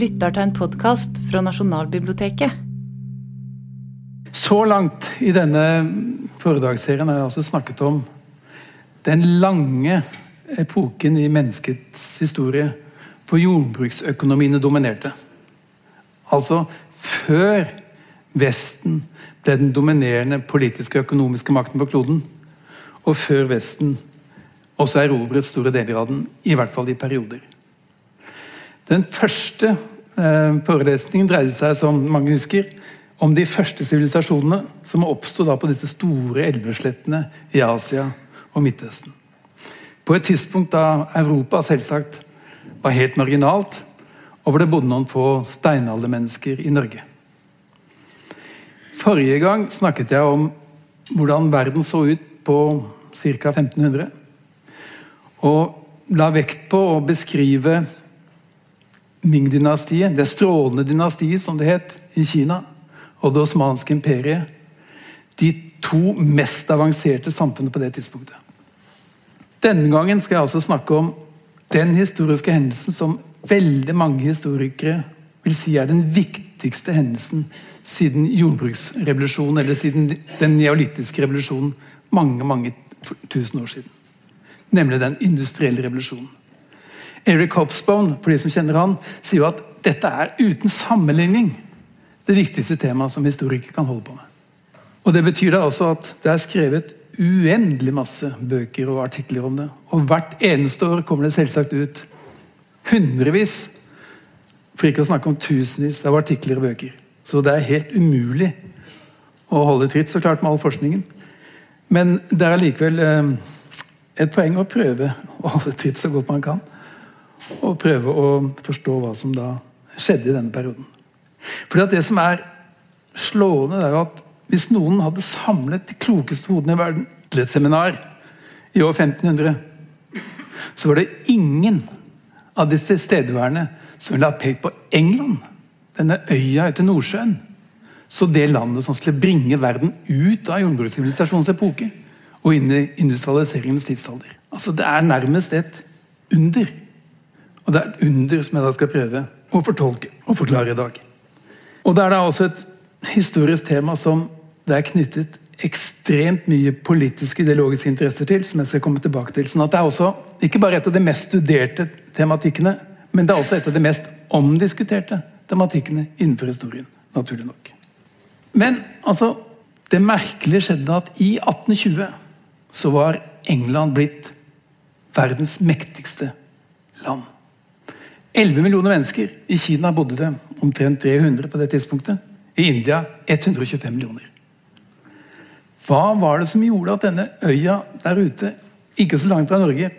lytter til en podkast fra Nasjonalbiblioteket. Så langt i denne foredragsserien har jeg altså snakket om den lange epoken i menneskets historie hvor jordbruksøkonomiene dominerte. Altså før Vesten ble den dominerende politiske og økonomiske makten på kloden, og før Vesten også erobret store deler av den, i hvert fall i perioder. Den første forelesningen dreide seg, som mange husker, om de første sivilisasjonene som oppsto på disse store elveslettene i Asia og Midtøsten. På et tidspunkt da Europa selvsagt var helt marginalt, og hvor det bodde noen få steinaldermennesker i Norge. Forrige gang snakket jeg om hvordan verden så ut på ca. 1500. Og la vekt på å beskrive Ming-dynastiet, det strålende dynastiet som det het i Kina, og det osmanske imperiet. De to mest avanserte samfunnene på det tidspunktet. Denne gangen skal jeg altså snakke om den historiske hendelsen som veldig mange historikere vil si er den viktigste hendelsen siden jordbruksrevolusjonen, eller siden den neolittiske revolusjonen mange mange tusen år siden. Nemlig den industrielle revolusjonen. Eric Hopsbone for de som kjenner han, sier jo at dette er uten sammenligning det viktigste temaet som historikere kan holde på med. Og Det betyr da også at det er skrevet uendelig masse bøker og artikler om det. Og hvert eneste år kommer det selvsagt ut hundrevis, for ikke å snakke om tusenvis av artikler og bøker. Så det er helt umulig å holde tritt så klart med all forskningen. Men det er allikevel eh, et poeng å prøve å holde tritt så godt man kan. Og prøve å forstå hva som da skjedde i denne perioden. Fordi at Det som er slående, er jo at hvis noen hadde samlet de klokeste hodene i verden til et seminar i år 1500, så var det ingen av de tilstedeværende som ville ha pekt på England, denne øya etter Nordsjøen, så det landet som skulle bringe verden ut av jordbrukssivilisasjonens epoke og inn i industrialiseringens tidsalder. Altså, Det er nærmest et under. Og det er et under som jeg da skal prøve å fortolke og forklare i dag. Og Det er da også et historisk tema som det er knyttet ekstremt mye politiske ideologiske interesser til, som jeg skal komme tilbake til. Sånn at Det er også ikke bare et av de mest studerte tematikkene, men det er også et av de mest omdiskuterte tematikkene innenfor historien. naturlig nok. Men altså, det merkelige skjedde at i 1820 så var England blitt verdens mektigste land. 11 millioner mennesker. I Kina bodde det omtrent 300 på det tidspunktet. I India 125 millioner. Hva var det som gjorde at denne øya der ute, ikke så langt fra Norge,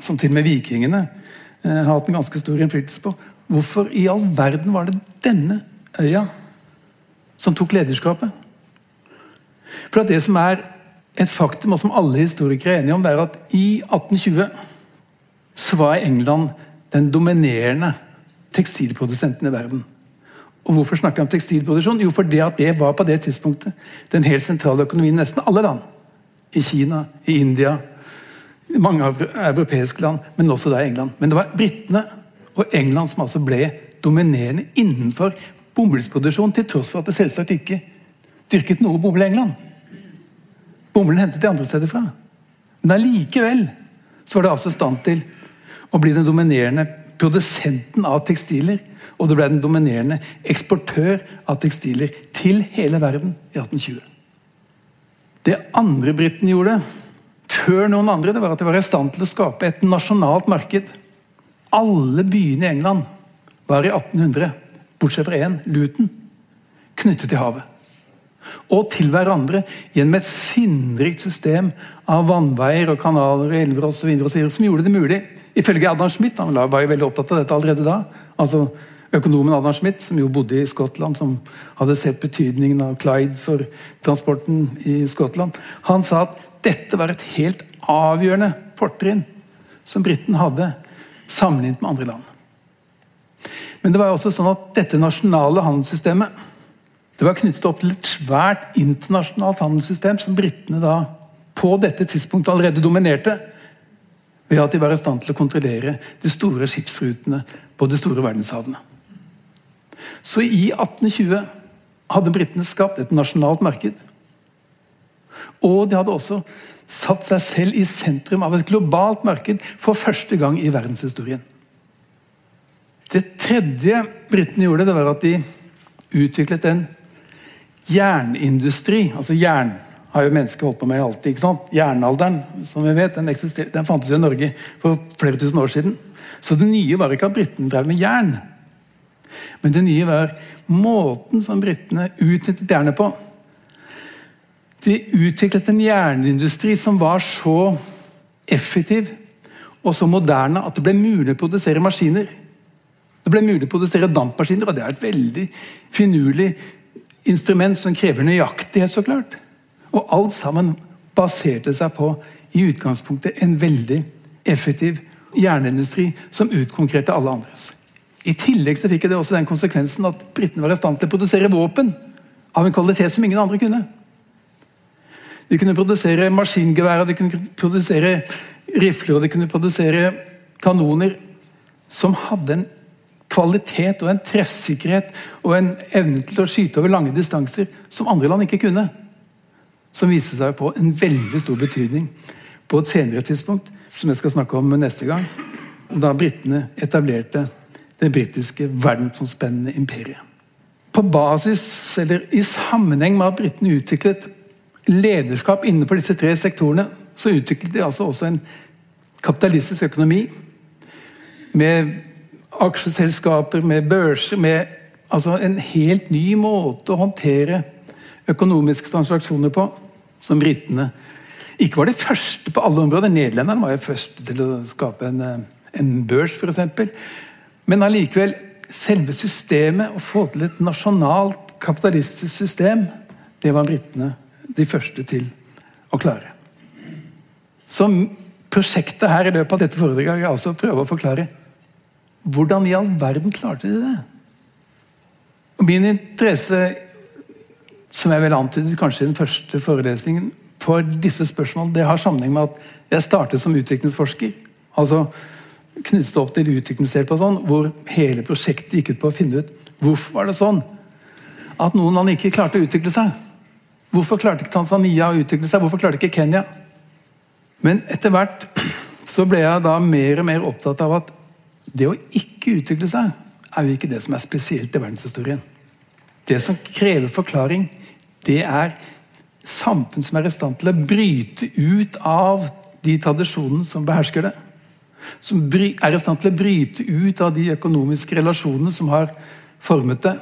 som til og med vikingene eh, har hatt en ganske stor innflytelse på Hvorfor i all verden var det denne øya som tok lederskapet? For det som er et faktum, og som alle historikere er enige om, det er at i 1820 så var England den dominerende tekstilprodusenten i verden. Og Hvorfor snakker jeg om tekstilproduksjon? Jo, fordi at det var på det tidspunktet den helt sentrale økonomien i nesten alle land. I Kina, i India, i mange europeiske land, men også da i England. Men det var britene og England som altså ble dominerende innenfor bomullsproduksjon, til tross for at det selvsagt ikke dyrket noe bomull i England. Bomullen hentet de andre steder fra. Men allikevel så var det altså i stand til å bli den dominerende produsenten av tekstiler. Og det ble den dominerende eksportør av tekstiler til hele verden i 1820. Det andre britene gjorde før noen andre, det var at de var i stand til å skape et nasjonalt marked. Alle byene i England var i 1800, bortsett fra én, Luton, knyttet til havet og til hverandre gjennom et sinnrikt system av vannveier og kanaler og elver og så videre, og så videre, som gjorde det mulig. Ifølge Adam Smith, han var jo veldig opptatt av dette allerede da, altså økonomen Adam Smith, som jo bodde i Skottland, som hadde sett betydningen av Clyde for transporten i Skottland, han sa at dette var et helt avgjørende fortrinn som Briten hadde sammenlignet med andre land. Men det var jo også sånn at dette nasjonale handelssystemet det var knyttet opp til et svært internasjonalt handelssystem som britene da på dette tidspunktet allerede dominerte, ved at de var i stand til å kontrollere de store skipsrutene på de store verdenshavene. Så i 1820 hadde britene skapt et nasjonalt marked. Og de hadde også satt seg selv i sentrum av et globalt marked for første gang i verdenshistorien. Det tredje britene gjorde, det var at de utviklet en jernindustri. Altså jern har jo mennesker holdt på med alltid. ikke sant? Jernalderen som vi vet, den, den fantes jo i Norge for flere tusen år siden. Så det nye var ikke at britene drev med jern. Men det nye var måten som britene utnyttet jernet på. De utviklet en jernindustri som var så effektiv og så moderne at det ble mulig å produsere maskiner. Det ble mulig å produsere dampmaskiner, og det er et veldig finurlig instrument som krever nøyaktighet, så klart. Og alt sammen baserte seg på i utgangspunktet en veldig effektiv jernindustri som utkonkurrerte alle andres. I tillegg så fikk det også den konsekvensen at britene var i stand til å produsere våpen av en kvalitet som ingen andre kunne. De kunne produsere maskingeværer, de kunne produsere rifler og de kunne produsere kanoner som hadde en kvalitet og en treffsikkerhet og en evne til å skyte over lange distanser som andre land ikke kunne. Som viste seg på en veldig stor betydning på et senere tidspunkt, som jeg skal snakke om neste gang. Da britene etablerte det britiske verdensomspennende imperiet. På basis, eller i sammenheng med at britene utviklet lederskap innenfor disse tre sektorene, så utviklet de altså også en kapitalistisk økonomi. Med aksjeselskaper, med børser, med altså en helt ny måte å håndtere økonomiske transaksjoner på, som britene ikke var de første på alle områder. Nederlenderne var jo første til å skape en, en børs, f.eks. Men allikevel, selve systemet, å få til et nasjonalt kapitalistisk system, det var britene de første til å klare. Så prosjektet her i løpet av dette foredraget er altså å prøve å forklare hvordan i all verden klarte de det? Og Min interesse, som jeg vel antydet kanskje i den første forelesningen, for disse spørsmålene, det har sammenheng med at jeg startet som utviklingsforsker. altså knyttet opp til utviklingshjelp og sånn, hvor hele prosjektet gikk ut på å finne ut hvorfor var det sånn at noen land ikke klarte å utvikle seg. Hvorfor klarte ikke Tanzania å utvikle seg? Hvorfor klarte ikke Kenya? Men etter hvert så ble jeg da mer og mer opptatt av at det å ikke utvikle seg er jo ikke det som er spesielt i verdenshistorien. Det som krever forklaring, det er samfunn som er i stand til å bryte ut av de tradisjonene som behersker det. Som er i stand til å bryte ut av de økonomiske relasjonene som har formet det,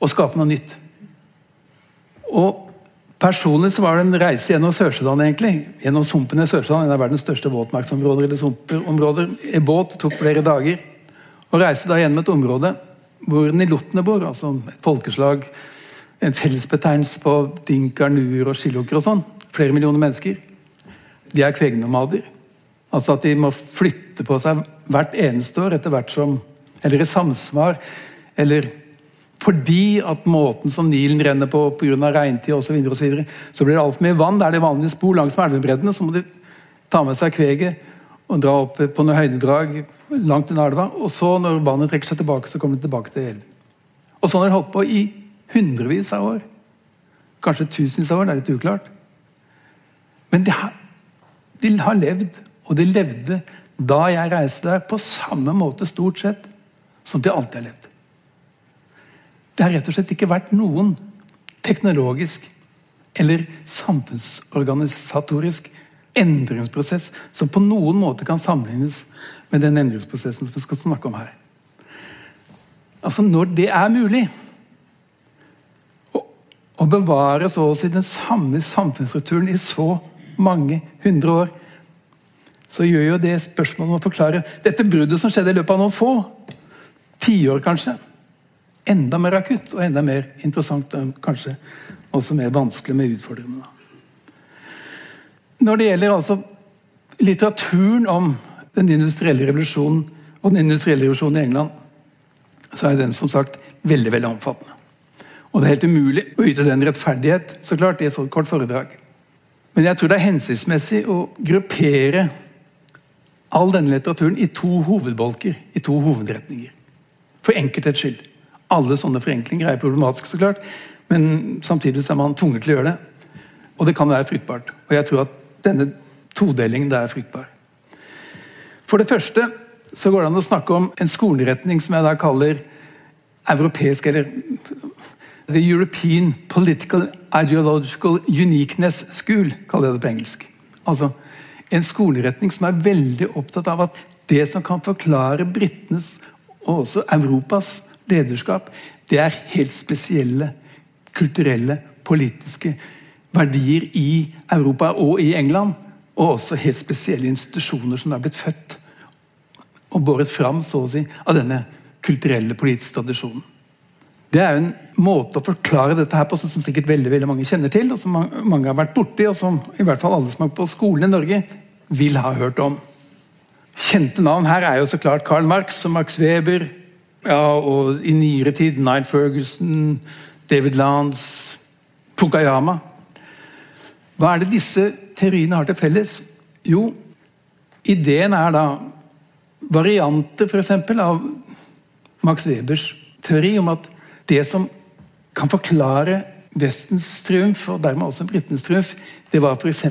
og skape noe nytt. Og Personlig så var det en reise gjennom Sør-Sudan. egentlig, Gjennom sumpene i Sør-Sudan, en av verdens største våtmarksområder. eller sumpområder, I båt tok flere dager. Og reiste da gjennom et område hvor nilottene bor. altså Et folkeslag, en fellesbetegnelse på dinker, nuer og shiloker og sånn. Flere millioner mennesker. De er kvegnomader. Altså at de må flytte på seg hvert eneste år etter hvert som Eller i samsvar. Eller fordi at måten som Nilen renner på pga. regntid osv., så, videre, og så, videre, så blir det altfor mye vann. Der det vanligvis bor langs elvebreddene, så må de ta med seg kveget og dra opp på noen høydedrag langt unna elva. Og så, når vannet trekker seg tilbake, så kommer de tilbake til elven. Og sånn har de holdt på i hundrevis av år. Kanskje tusenvis av år, det er litt uklart. Men de har, de har levd, og de levde da jeg reiste der, på samme måte stort sett som de alltid har levd. Det har rett og slett ikke vært noen teknologisk eller samfunnsorganisatorisk endringsprosess som på noen måte kan sammenlignes med den endringsprosessen som vi skal snakke om her. Altså Når det er mulig å, å bevare så å si den samme samfunnsstrukturen i så mange hundre år, så gjør jo det spørsmålet om å forklare dette bruddet som skjedde i løpet av noen få tiår, kanskje enda mer akutt og enda mer interessant og kanskje også mer vanskelig med utfordringene. Når det gjelder altså litteraturen om den industrielle revolusjonen og den industrielle revolusjonen i England, så er den som sagt veldig veldig omfattende. Og Det er helt umulig å yte den rettferdighet så klart, i et sånt kort foredrag. Men jeg tror det er hensiktsmessig å gruppere all denne litteraturen i to hovedbolker, i to hovedretninger. For enkelthets skyld. Alle sånne forenklinger er problematiske, så klart, men samtidig er man tvunget til å gjøre det. Og det kan være fruktbart. Og jeg tror at denne todelingen der er fruktbar. For det første så går det an å snakke om en skoleretning som jeg da kaller europeisk, eller The European Political Ideological Uniqueness School, kaller jeg det på engelsk. Altså en skoleretning som er veldig opptatt av at det som kan forklare britenes og også Europas lederskap, det er helt spesielle kulturelle, politiske verdier i Europa og i England. Og også helt spesielle institusjoner som er blitt født og båret fram så å si, av denne kulturelle, politiske tradisjonen. Det er en måte å forklare dette her på som sikkert veldig, veldig mange kjenner til, og som mange har vært borti, og som i hvert fall alle som er på skolen i Norge, vil ha hørt om. Kjente navn her er jo så klart Karl Marx og Max Weber, ja, og i nyere tid Nine Ferguson, David Lance, Pukayama. Hva er det disse teoriene har til felles? Jo, ideen er da varianter f.eks. av Max Webers teori om at det som kan forklare Vestens triumf, og dermed også britenes triumf, det var f.eks.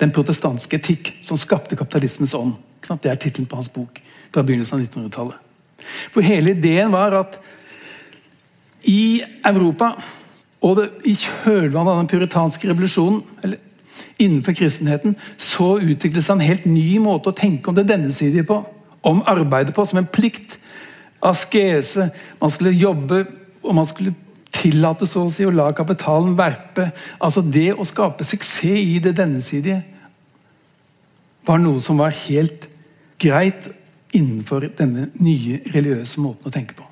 den protestanske etikk som skapte kapitalismens ånd. Det er tittelen på hans bok fra begynnelsen av 1900-tallet. For hele ideen var at i Europa, og det, i kjølvannet av den puritanske revolusjonen, eller innenfor kristenheten, så utviklet seg en helt ny måte å tenke om det dennesidige på. Om arbeidet på, som en plikt. Askese. Man skulle jobbe, og man skulle tillate så å si å la kapitalen verpe. Altså Det å skape suksess i det dennesidige var noe som var helt greit innenfor denne nye religiøse måten å tenke på.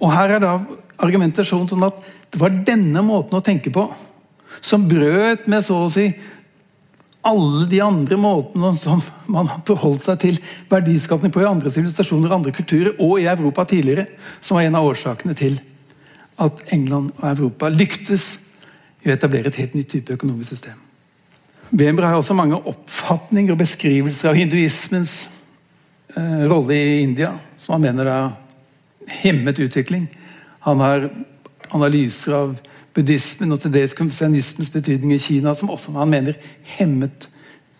Og Her er da argumentasjonen sånn at det var denne måten å tenke på som brøt med så å si alle de andre måtene som man har forholdt seg til verdiskapning på i andre sivilisasjoner og andre kulturer, og i Europa tidligere, som var en av årsakene til at England og Europa lyktes i å etablere et helt nytt type økonomisk system. Weber har også mange oppfatninger og beskrivelser av hinduismens eh, rolle i India, som han mener har hemmet utvikling. Han har analyser av buddhismen og til dels konfusianismens betydning i Kina, som også han mener hemmet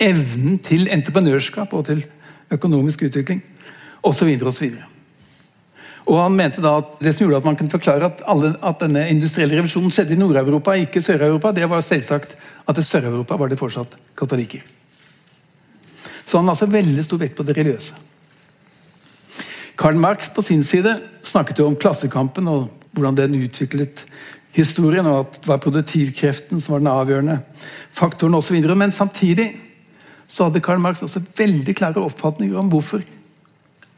evnen til entreprenørskap og til økonomisk utvikling, osv. osv. Og han mente da at Det som gjorde at man kunne forklare at, alle, at denne industrielle revolusjonen skjedde i Nord-Europa, ikke Sør-Europa, det var selvsagt at i Sør-Europa var det fortsatt katolikker. Så han la altså veldig stor vekt på det religiøse. Karl Marx på sin side snakket jo om klassekampen og hvordan den utviklet historien, og at det var produktivkreften som var den avgjørende faktoren osv. Men samtidig så hadde Karl Marx også veldig klare oppfatninger om hvorfor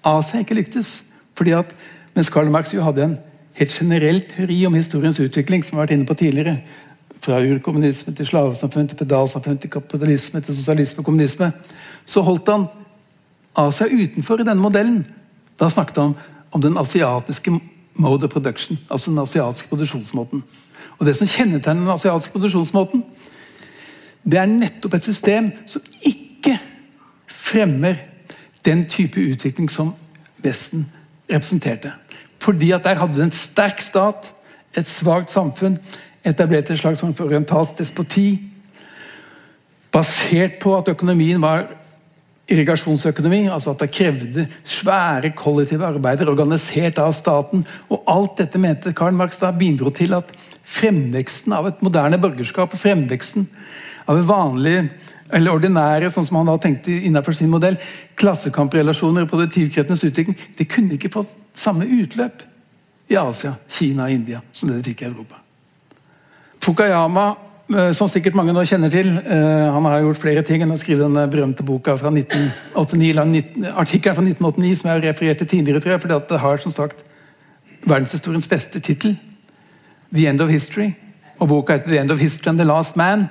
Asia ikke lyktes. Fordi at mens Karl Marx jo hadde en helt generell teori om historiens utvikling, som vi har vært inne på tidligere, fra urkommunisme til slavesamfunn til pedalsamfunn til kapitalisme til sosialisme og kommunisme, så holdt han Asia utenfor i denne modellen. Da snakket han om den asiatiske mode of production, altså den asiatiske produksjonsmåten. Og Det som kjennetegner den asiatiske produksjonsmåten, det er nettopp et system som ikke fremmer den type utvikling som Vesten representerte. Fordi at der hadde du en sterk stat, et svakt samfunn, etablert et slags orientalsk despoti. Basert på at økonomien var irrigasjonsøkonomi, altså at det krevde svære kollektive arbeider organisert av staten. Og alt dette mente Karl Marx da bidro til at fremveksten av et moderne borgerskap, fremveksten av en vanlig eller ordinære, sånn som han da tenkte innenfor sin modell, klassekamprelasjoner og produktivkreftenes utvikling, det kunne ikke få samme utløp i Asia, Kina og India som det det fikk i Europa. Fukayama, som sikkert mange nå kjenner til, eh, han har gjort flere ting. enn å skrive den berømte boka fra 1989, artikkelen fra 1989 som jeg har referert til tidligere, tror jeg, fordi det har som sagt verdenshistoriens beste tittel. The End of History og boka heter 'The End of History and the Last Man'.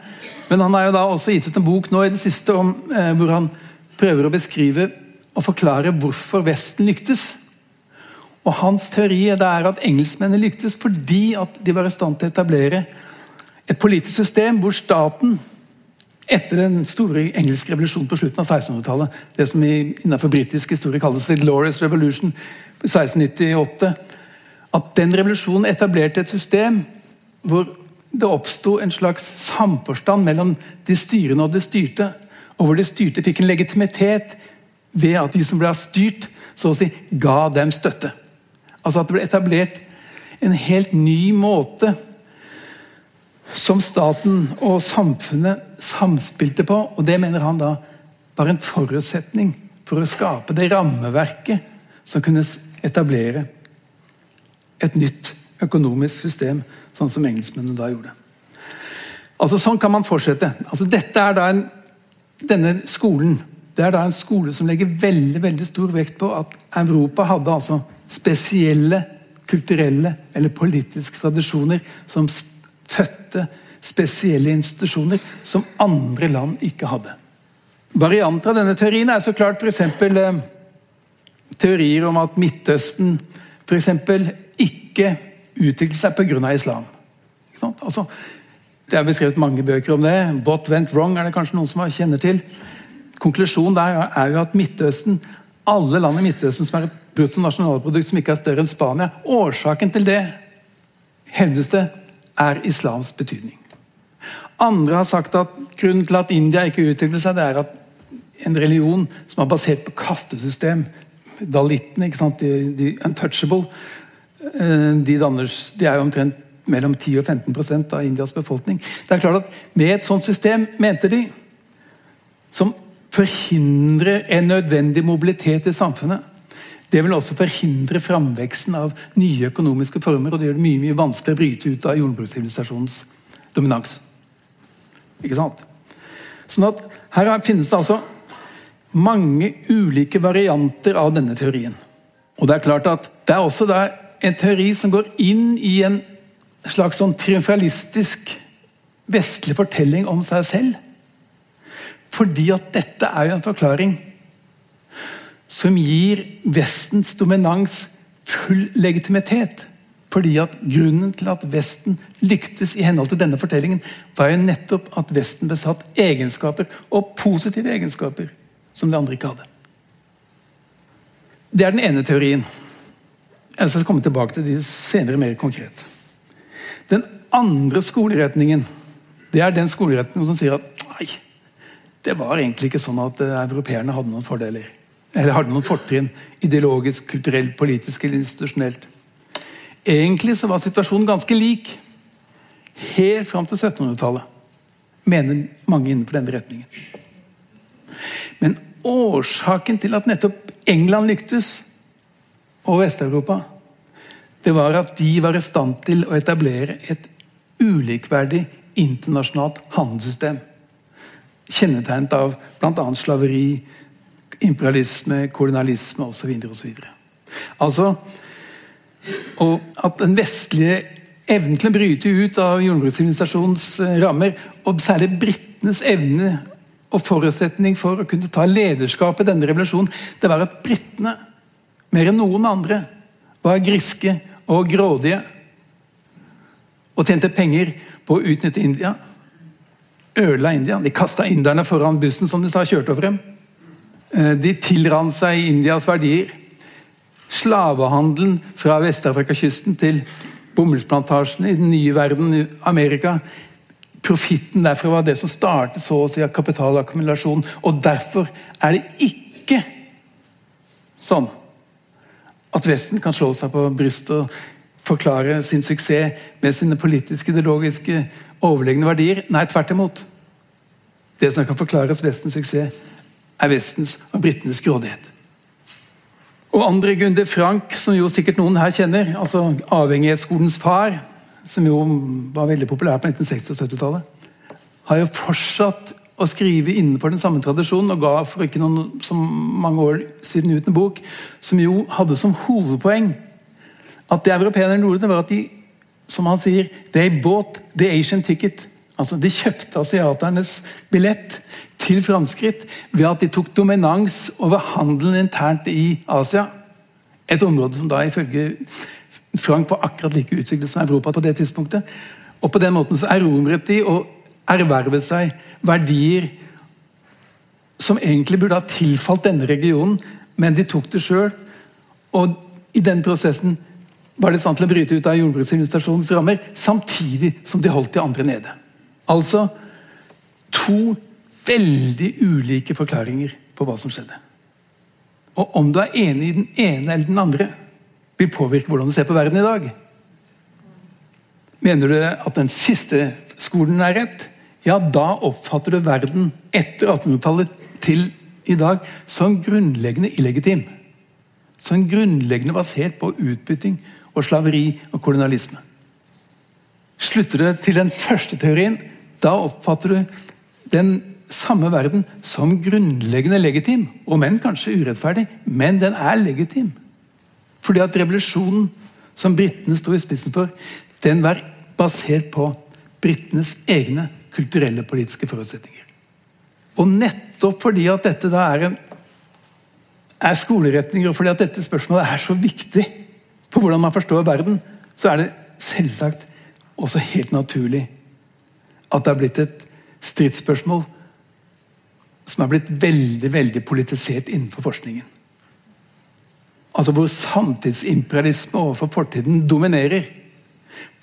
Men han har jo da også gitt ut en bok nå i det siste om, eh, hvor han prøver å beskrive og forklare hvorfor Vesten lyktes. Og Hans teori er at engelskmennene lyktes fordi at de var i stand til å etablere et politisk system hvor staten etter den store engelske revolusjonen på slutten av 1600-tallet, det som innenfor britisk historie kalles the Glorious Revolution, 1698 at den revolusjonen etablerte et system hvor det oppsto en slags samforstand mellom de styrende og de styrte. Og hvor de styrte fikk en legitimitet ved at de som ble styrt, så å si, ga dem støtte. Altså at det ble etablert en helt ny måte som staten og samfunnet samspilte på. Og det mener han da var en forutsetning for å skape det rammeverket som kunne etablere et nytt økonomisk system, sånn som engelskmennene da gjorde. Altså Sånn kan man fortsette. Altså Dette er da en, Denne skolen det er da en skole som legger veldig veldig stor vekt på at Europa hadde altså spesielle kulturelle eller politiske tradisjoner som fødte spesielle institusjoner som andre land ikke hadde. Varianter av denne teorien er så klart f.eks. Eh, teorier om at Midtøsten for eksempel, ikke utviklet seg pga. islam. Altså, det er beskrevet mange bøker om det. What went wrong er det kanskje noen som kjenner til. Konklusjonen der er jo at Midtøsten, alle land i Midtøsten som er et bruttonasjonalprodukt som ikke er større enn Spania Årsaken til det, hevdes det, er islams betydning. Andre har sagt at grunnen til at India ikke utvikler seg, det er at en religion som er basert på kastesystem Dalitene, ikke sant? De, de untouchable, eh, de, danner, de er jo omtrent mellom 10 og 15% av Indias befolkning. Det er klart at Med et sånt system, mente de, som forhindrer en nødvendig mobilitet i samfunnet, det vil også forhindre framveksten av nye økonomiske former, og det gjør det mye mye vanskeligere å bryte ut av jordbrukssivilisasjonens dominans. Ikke sant? Sånn at Her finnes det altså mange ulike varianter av denne teorien. Og Det er klart at det er også en teori som går inn i en slags sånn triumfalistisk vestlig fortelling om seg selv. Fordi at dette er jo en forklaring som gir Vestens dominans full legitimitet. Fordi at Grunnen til at Vesten lyktes i henhold til denne fortellingen, var jo nettopp at Vesten besatt egenskaper, og positive egenskaper, som de andre ikke hadde. Det er den ene teorien. Jeg skal komme tilbake til de senere mer konkret. Den andre skoleretningen det er den skoleretningen som sier at nei, det var egentlig ikke sånn at europeerne hadde noen fordeler. Eller hadde noen fortrinn ideologisk, kulturelt, politisk eller institusjonelt. Egentlig så var situasjonen ganske lik helt fram til 1700-tallet, mener mange innenfor denne retningen. Men årsaken til at nettopp England lyktes, og Vest-Europa, det var at de var i stand til å etablere et ulikverdig internasjonalt handelssystem. Kjennetegnet av bl.a. slaveri, imperialisme, kolonialisme osv. Altså og at den vestlige evnen til å bryte ut av jordbrukssivilisasjonens eh, rammer, og særlig britenes evne og forutsetning for å kunne ta lederskap i denne revolusjonen, det var at britene, mer enn noen andre, var griske og grådige. Og tjente penger på å utnytte India. Ødela India. De kasta inderne foran bussen som de sa kjørte over dem. Eh, de tilrant seg Indias verdier. Slavehandelen fra Vest-Afrikakysten til bomullsplantasjene i den nye verden, Amerika. Profitten derfra var det som startet så å si av kapitalakkumulasjon. Og derfor er det ikke sånn at Vesten kan slå seg på brystet og forklare sin suksess med sine politiske, ideologiske overlegne verdier. Nei, tvert imot. Det som kan forklares Vestens suksess, er Vestens og britenes grådighet. Og André Gunde Frank, som jo sikkert noen her kjenner, altså avhengighetsskolens far, som jo var veldig populær på 1960- og 70-tallet, har jo fortsatt å skrive innenfor den samme tradisjonen, og ga for ikke noen så mange år siden ut en bok som jo hadde som hovedpoeng at det europeerne gjorde, var at de som han sier, they bought the Asian ticket. Altså, De kjøpte asiaternes billett til framskritt ved at de tok dominans over handelen internt i Asia. Et område som da ifølge Frank var akkurat like utviklet som Europa på det tidspunktet. Og På den måten så erobret de og ervervet seg verdier som egentlig burde ha tilfalt denne regionen, men de tok det sjøl. Og i den prosessen var de i stand til å bryte ut av jordbruksinvestasjonens rammer, samtidig som de holdt de andre nede. Altså to veldig ulike forklaringer på hva som skjedde. Og om du er enig i den ene eller den andre, vil påvirke hvordan du ser på verden i dag. Mener du at den siste skolen er rett, ja, da oppfatter du verden etter 1800-tallet til i dag som grunnleggende illegitim. Som grunnleggende basert på utbytting og slaveri og kolonialisme. Slutter du til den første teorien, da oppfatter du den samme verden som grunnleggende legitim. Om enn kanskje urettferdig, men den er legitim. Fordi at revolusjonen som britene sto i spissen for, den var basert på britenes egne kulturelle politiske forutsetninger. Og nettopp fordi at dette da er, en, er skoleretninger, og fordi at dette spørsmålet er så viktig for hvordan man forstår verden, så er det selvsagt også helt naturlig at det har blitt et stridsspørsmål som er blitt veldig veldig politisert innenfor forskningen. Altså Hvor samtidsimperialisme overfor fortiden dominerer.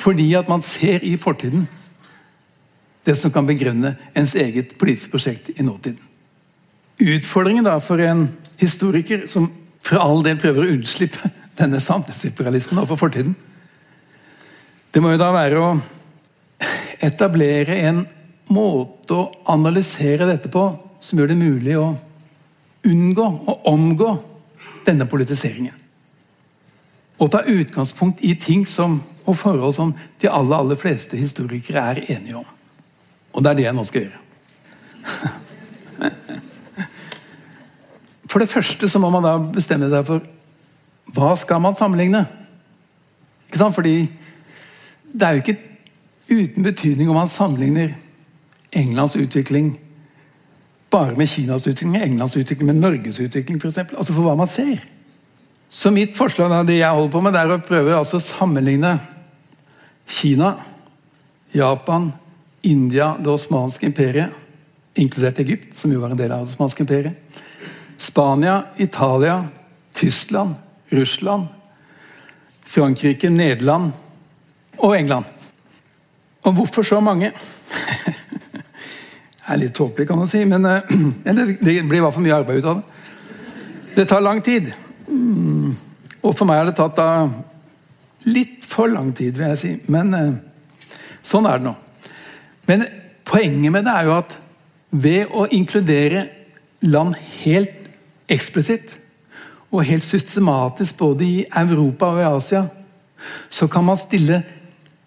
Fordi at man ser i fortiden det som kan begrunne ens eget politiske prosjekt i nåtiden. Utfordringen da for en historiker som for all del prøver å unnslippe denne samtidsimperialismen overfor fortiden, det må jo da være å etablere en måte å analysere dette på som gjør det mulig å unngå og omgå denne politiseringen. Og ta utgangspunkt i ting som, og forhold som de aller, aller fleste historikere er enige om. Og det er det jeg nå skal gjøre. For det første så må man da bestemme seg for hva skal man sammenligne. Ikke sant? Fordi det er jo ikke uten betydning om man sammenligner Englands utvikling bare med Kinas utvikling, Englands utvikling, med Norges utvikling f.eks. Altså for hva man ser. Så mitt forslag det jeg holder på med, det er å prøve altså å sammenligne Kina, Japan, India, det osmanske imperiet, inkludert Egypt, som jo var en del av det osmanske imperiet, Spania, Italia, Tyskland, Russland, Frankrike, Nederland og England. Og hvorfor så mange? Det er litt tåpelig, kan man si, men eh, det blir i hvert fall mye arbeid ut av det. Det tar lang tid. Mm. Og for meg har det tatt da litt for lang tid, vil jeg si. Men eh, sånn er det nå. Men poenget med det er jo at ved å inkludere land helt eksplisitt og helt systematisk både i Europa og i Asia, så kan man stille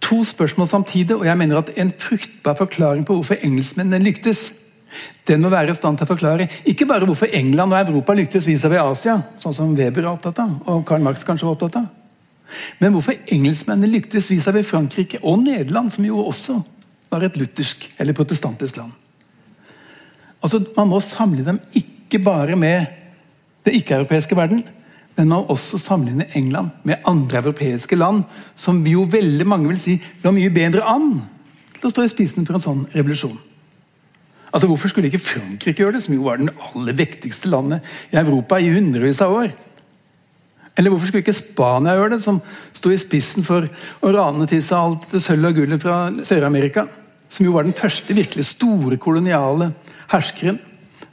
to spørsmål samtidig, og jeg mener at en fruktbar forklaring på hvorfor engelskmennene lyktes, den må være i stand til å forklare ikke bare hvorfor England og Europa lyktes vis-à-vis Asia, sånn som Weber er opptatt av, og Karl Marx kanskje var opptatt av, men hvorfor engelskmennene lyktes vis-à-vis Frankrike og Nederland, som jo også var et luthersk eller protestantisk land. Altså, Man må samle dem ikke bare med det ikke-europeiske verden, men man også sammenlignet England med andre europeiske land, som jo veldig mange vil si lå mye bedre an til å stå i spissen for en sånn revolusjon. Altså, Hvorfor skulle ikke Frankrike gjøre det, som jo var den aller vektigste landet i Europa i hundrevis av år? Eller hvorfor skulle ikke Spania gjøre det, som sto i spissen for å rane til seg alt det sølv og gullet fra Sør-Amerika? Som jo var den første virkelig store koloniale herskeren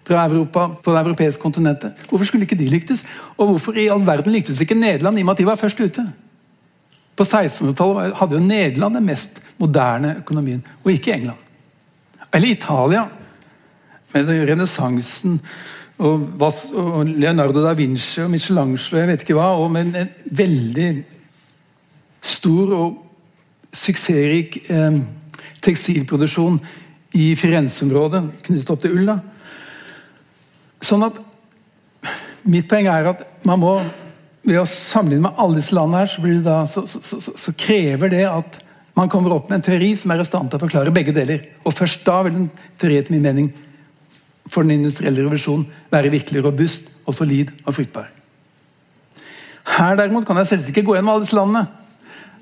fra Europa, på det europeiske kontinentet. Hvorfor skulle ikke de lyktes? Og hvorfor i all verden lyktes ikke Nederland, i og med at de var først ute? På 1600-tallet hadde jo Nederland den mest moderne økonomien, og ikke England. Eller Italia, med renessansen og, og, Leonardo da Vinci og Michelangelo jeg vet ikke hva, og med en veldig stor og suksessrik eh, tekstilproduksjon i Firenze-området knyttet opp til ull. Sånn at Mitt poeng er at man må ved å sammenligne med alle disse landene, her, så, da, så, så, så, krever det at man kommer opp med en teori som er i stand til å forklare begge deler. Og først da vil en teori etter min mening for den industrielle revolusjonen være virkelig robust og solid og fruktbar. Her derimot kan jeg selvsagt ikke gå gjennom alle disse landene.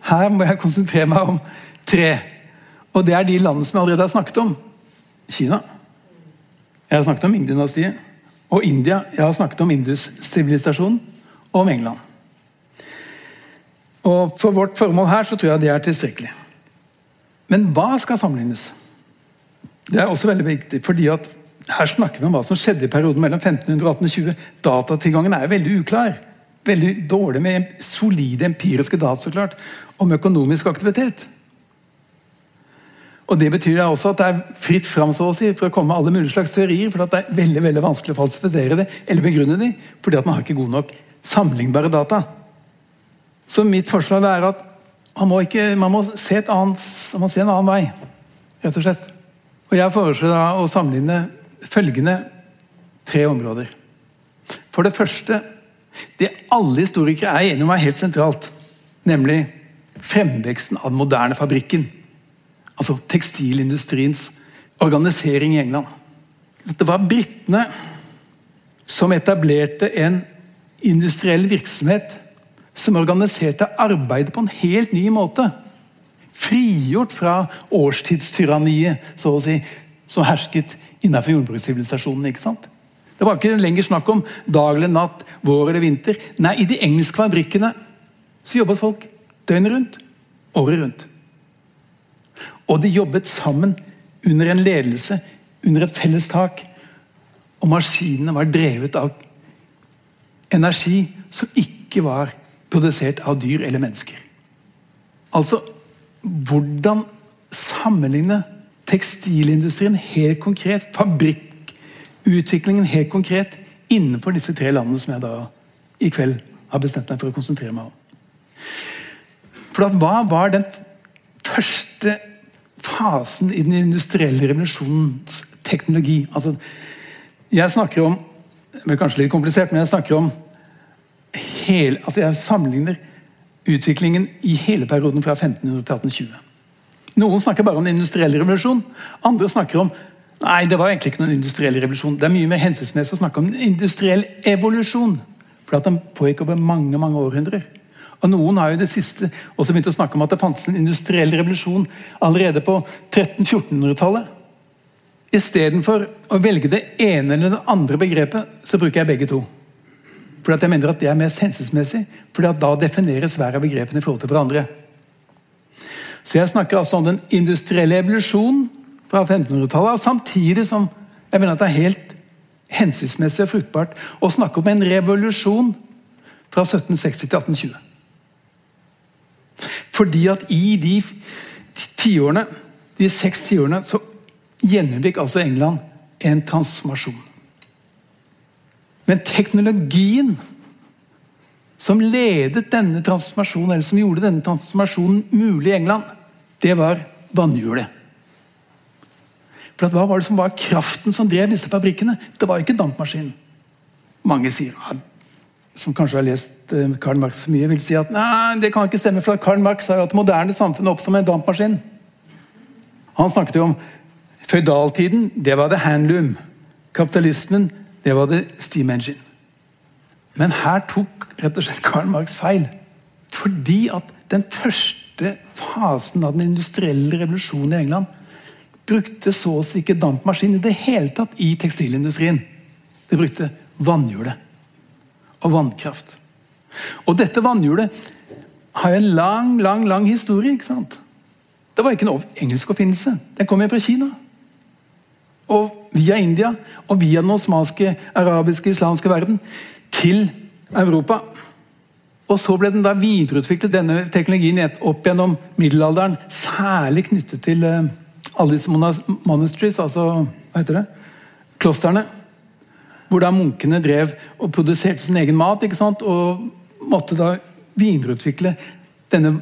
Her må jeg konsentrere meg om tre. Og det er de landene som jeg allerede har snakket om. Kina. Jeg har snakket om Ming-dynastiet og India. Jeg har snakket om Indus-sivilisasjonen og om England. Og For vårt formål her så tror jeg det er tilstrekkelig. Men hva skal sammenlignes? Det er også veldig viktig, fordi at her snakker vi om hva som skjedde i perioden mellom 1500 og 1820. Datatilgangen er veldig uklar. Veldig dårlig med solide empiriske data så klart, om økonomisk aktivitet. Og Det betyr også at det er fritt fram så å si, for å komme med alle mulige slags teorier. for Det er veldig veldig vanskelig å falsifisere det eller begrunne det, fordi at man har ikke god nok sammenlignbare data. Så mitt forslag er at man må, ikke, man må, se, annet, man må se, en annen vei, rett og slett. Og Jeg foreslår da å sammenligne følgende tre områder. For det første Det alle historikere er enige om er helt sentralt, nemlig fremveksten av den moderne fabrikken. Altså tekstilindustriens organisering i England. Det var britene som etablerte en industriell virksomhet som organiserte arbeidet på en helt ny måte. Frigjort fra årstidstyranniet så å si, som hersket innenfor jordbrukssivilisasjonen. ikke sant? Det var ikke lenger snakk om dag eller natt, vår eller vinter. Nei, I de engelske fabrikkene så jobbet folk døgnet rundt, året rundt. Og de jobbet sammen under en ledelse, under et felles tak. Og maskinene var drevet av energi som ikke var produsert av dyr eller mennesker. Altså hvordan sammenligne tekstilindustrien helt konkret, fabrikkutviklingen helt konkret, innenfor disse tre landene som jeg da i kveld har bestemt meg for å konsentrere meg om. For Hva var den første fasen i den industrielle revolusjonens teknologi? Altså, jeg snakker om det er kanskje litt komplisert, men jeg snakker om hele, altså Jeg sammenligner utviklingen i hele perioden fra 1500 til 1820. Noen snakker bare om den industrielle revolusjon. Andre snakker om Nei, det var egentlig ikke noen industriell revolusjon. Det er mye mer hensiktsmessig å snakke om en industriell evolusjon. For at den pågikk over mange mange århundrer. Og Noen har jo det siste også begynt å snakke om at det fantes en industriell revolusjon allerede på 1300-1400-tallet. Istedenfor å velge det ene eller det andre begrepet, så bruker jeg begge to. Fordi jeg mener at Det er mest hensiktsmessig, fordi at da defineres hver av begrepene i forhold til hverandre. Så jeg snakker altså om den industrielle evolusjonen fra 1500-tallet, samtidig som jeg mener at det er helt hensiktsmessig og fruktbart å snakke om en revolusjon fra 1760 til 1820. Fordi at i de tiårene, de seks tiårene, så gjennomgikk altså England en transformasjon. Men teknologien som ledet denne transformasjonen, eller som gjorde denne transformasjonen mulig i England, det var vannhjulet. For Hva var det som var kraften som drev disse fabrikkene? Det var ikke dampmaskinen. Mange sier, som kanskje har lest eh, Karl Marx for mye, vil si at nei, det kan ikke stemme, for Karl Marx sa jo at moderne samfunn oppstod med en dampmaskin. Han snakket jo om føydaltiden, det var det handloom. Kapitalismen, det var det steam engine. Men her tok rett og slett Karl Marx feil. Fordi at den første fasen av den industrielle revolusjonen i England brukte så å si ikke dampmaskin i det hele tatt i tekstilindustrien. Det brukte vannhjulet og vannkraft. Og dette vannhjulet har en lang, lang lang historie. ikke sant? Det var ikke noe engelsk oppfinnelse. Den kom jo fra Kina. Og via India og via den osmanske, arabiske, islamske verden til Europa. Og Så ble den da videreutviklet, denne teknologien opp gjennom middelalderen. Særlig knyttet til uh, alle disse monasteries, altså hva heter det? klostrene. Hvor da munkene drev og produserte sin egen mat. Og måtte da videreutvikle denne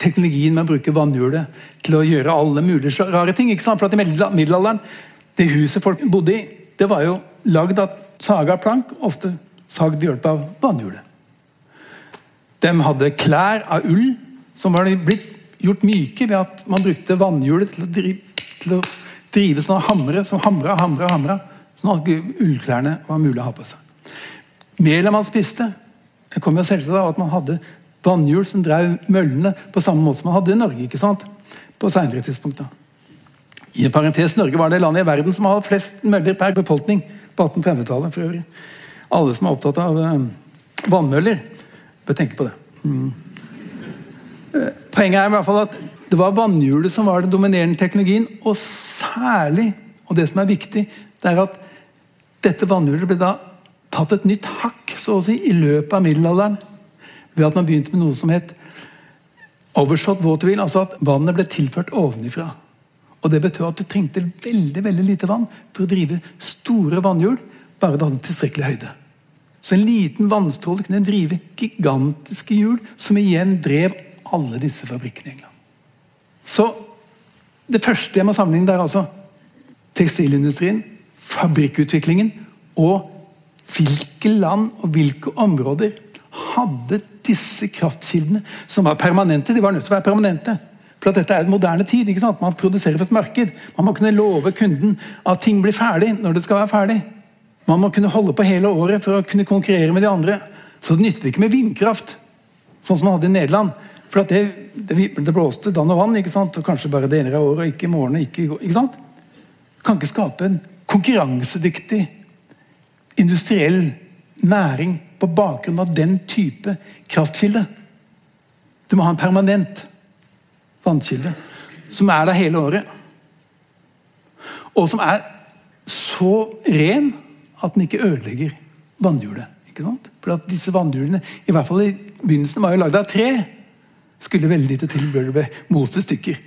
teknologien med å bruke vannhjulet til å gjøre alle mulige rare ting. For at I middelalderen, det huset folk bodde i, det var jo lagd av saga plank, ofte sagd ved hjelp av vannhjulet. De hadde klær av ull som var blitt gjort myke ved at man brukte vannhjulet til å drive, til å drive sånne hamre som hamra hamra, hamra, sånn at ullklærne var mulig å ha på seg. Melet man spiste, det kom jo selvsagt av at man hadde vannhjul som drev møllene på samme måte som man hadde i Norge. ikke sant? På senere tidspunkt. da. I en parentes, Norge var det landet i verden som hadde flest møller per befolkning på 1830-tallet. for øvrig. Alle som er opptatt av eh, vannmøller, Bør tenke på det. Mm. Eh, poenget er i hvert fall at det var vannhjulet som var den dominerende teknologien. Og særlig, og det som er viktig, det er at dette vannhjulet ble da tatt et nytt hakk så å si, i løpet av middelalderen. Ved at man begynte med noe som het overshot waterwheel. Altså at vannet ble tilført ovenifra. Og Det betød at du trengte veldig veldig lite vann for å drive store vannhjul, bare det hadde tilstrekkelig høyde. Så en liten vannstråle kunne drive gigantiske hjul, som igjen drev alle disse fabrikkene i England. Så det første jeg må sammenligne, det er altså tekstilindustrien, fabrikkutviklingen og hvilke land og hvilke områder hadde disse kraftkildene, som var permanente. De var nødt til å være permanente. For dette er en moderne tid. ikke sant? Man produserer for et marked. Man må kunne love kunden at ting blir ferdig når det skal være ferdig. Man må kunne holde på hele året for å kunne konkurrere med de andre. Så det nyttet ikke med vindkraft, sånn som man hadde i Nederland. For det, det, det, blåste dann og vann, ikke sant? og kanskje bare deler av året, ikke i morgen. Ikke, ikke sant? Kan ikke skape en konkurransedyktig industriell næring på bakgrunn av den type kraftkilde. Du må ha en permanent vannkilde som er der hele året. Og som er så ren at den ikke ødelegger vannhjulet. Ikke sant? For at disse vannhjulene, i hvert fall i begynnelsen, var jo lagd av tre. Skulle veldig lite til før det ble most i stykker.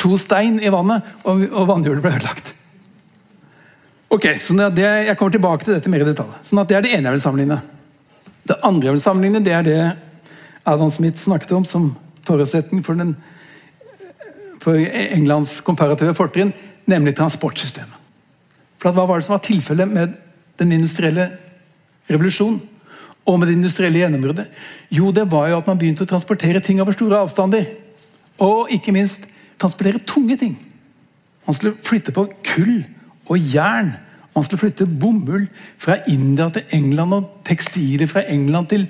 To stein i vannet, og, vannhjulet ble ødelagt. Ok, så det, Jeg kommer tilbake til dette mer i detalj. Sånn at Det er det ene jeg vil sammenligne. Det andre jeg vil sammenligne, det er det Adam Smith snakket om som forutsetning for, for Englands komparative fortrinn, nemlig transportsystemet. For Hva var det som var tilfellet med den industrielle revolusjonen og med det industrielle gjennombruddet? Jo, det var jo at man begynte å transportere ting over store avstander. Og ikke minst transportere tunge ting. Man skulle flytte på kull og jern. Man skulle flytte bomull fra India til England og tekstiler fra England til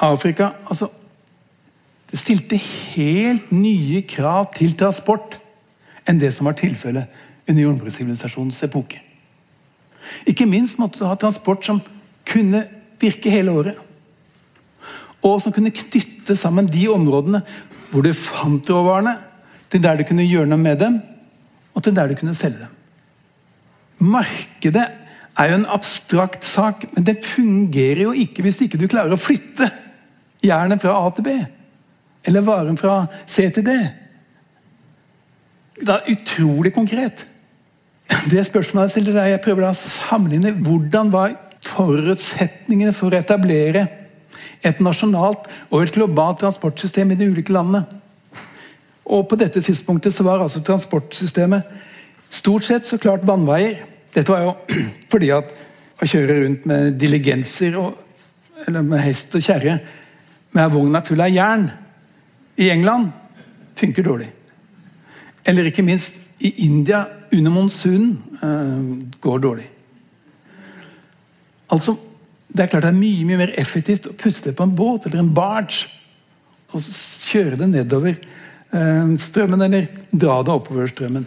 Afrika. Altså, det stilte helt nye krav til transport enn det som var tilfellet under jordbrukssivilisasjonens epoke. Ikke minst måtte du ha transport som kunne virke hele året. Og som kunne knytte sammen de områdene hvor du fant råvarene, til der du kunne gjøre noe med dem, og til der du kunne selge dem. Markedet er jo en abstrakt sak, men det fungerer jo ikke hvis ikke du klarer å flytte jernet fra A til B. Eller varen fra C til D. Det er utrolig konkret. Det spørsmålet jeg stiller, deg, jeg prøver å sammenligne hvordan var forutsetningene for å etablere et nasjonalt og et globalt transportsystem i de ulike landene. Og På dette tidspunktet så var altså transportsystemet stort sett så klart vannveier. Dette var jo fordi at å kjøre rundt med diligenser og, eller med hest og kjerre med vogna full av jern i England funker dårlig. Eller ikke minst i India under monsunen eh, går dårlig. Altså, Det er klart det er mye mye mer effektivt å putte det på en båt eller en barge og kjøre det nedover eh, strømmen eller dra det oppover strømmen.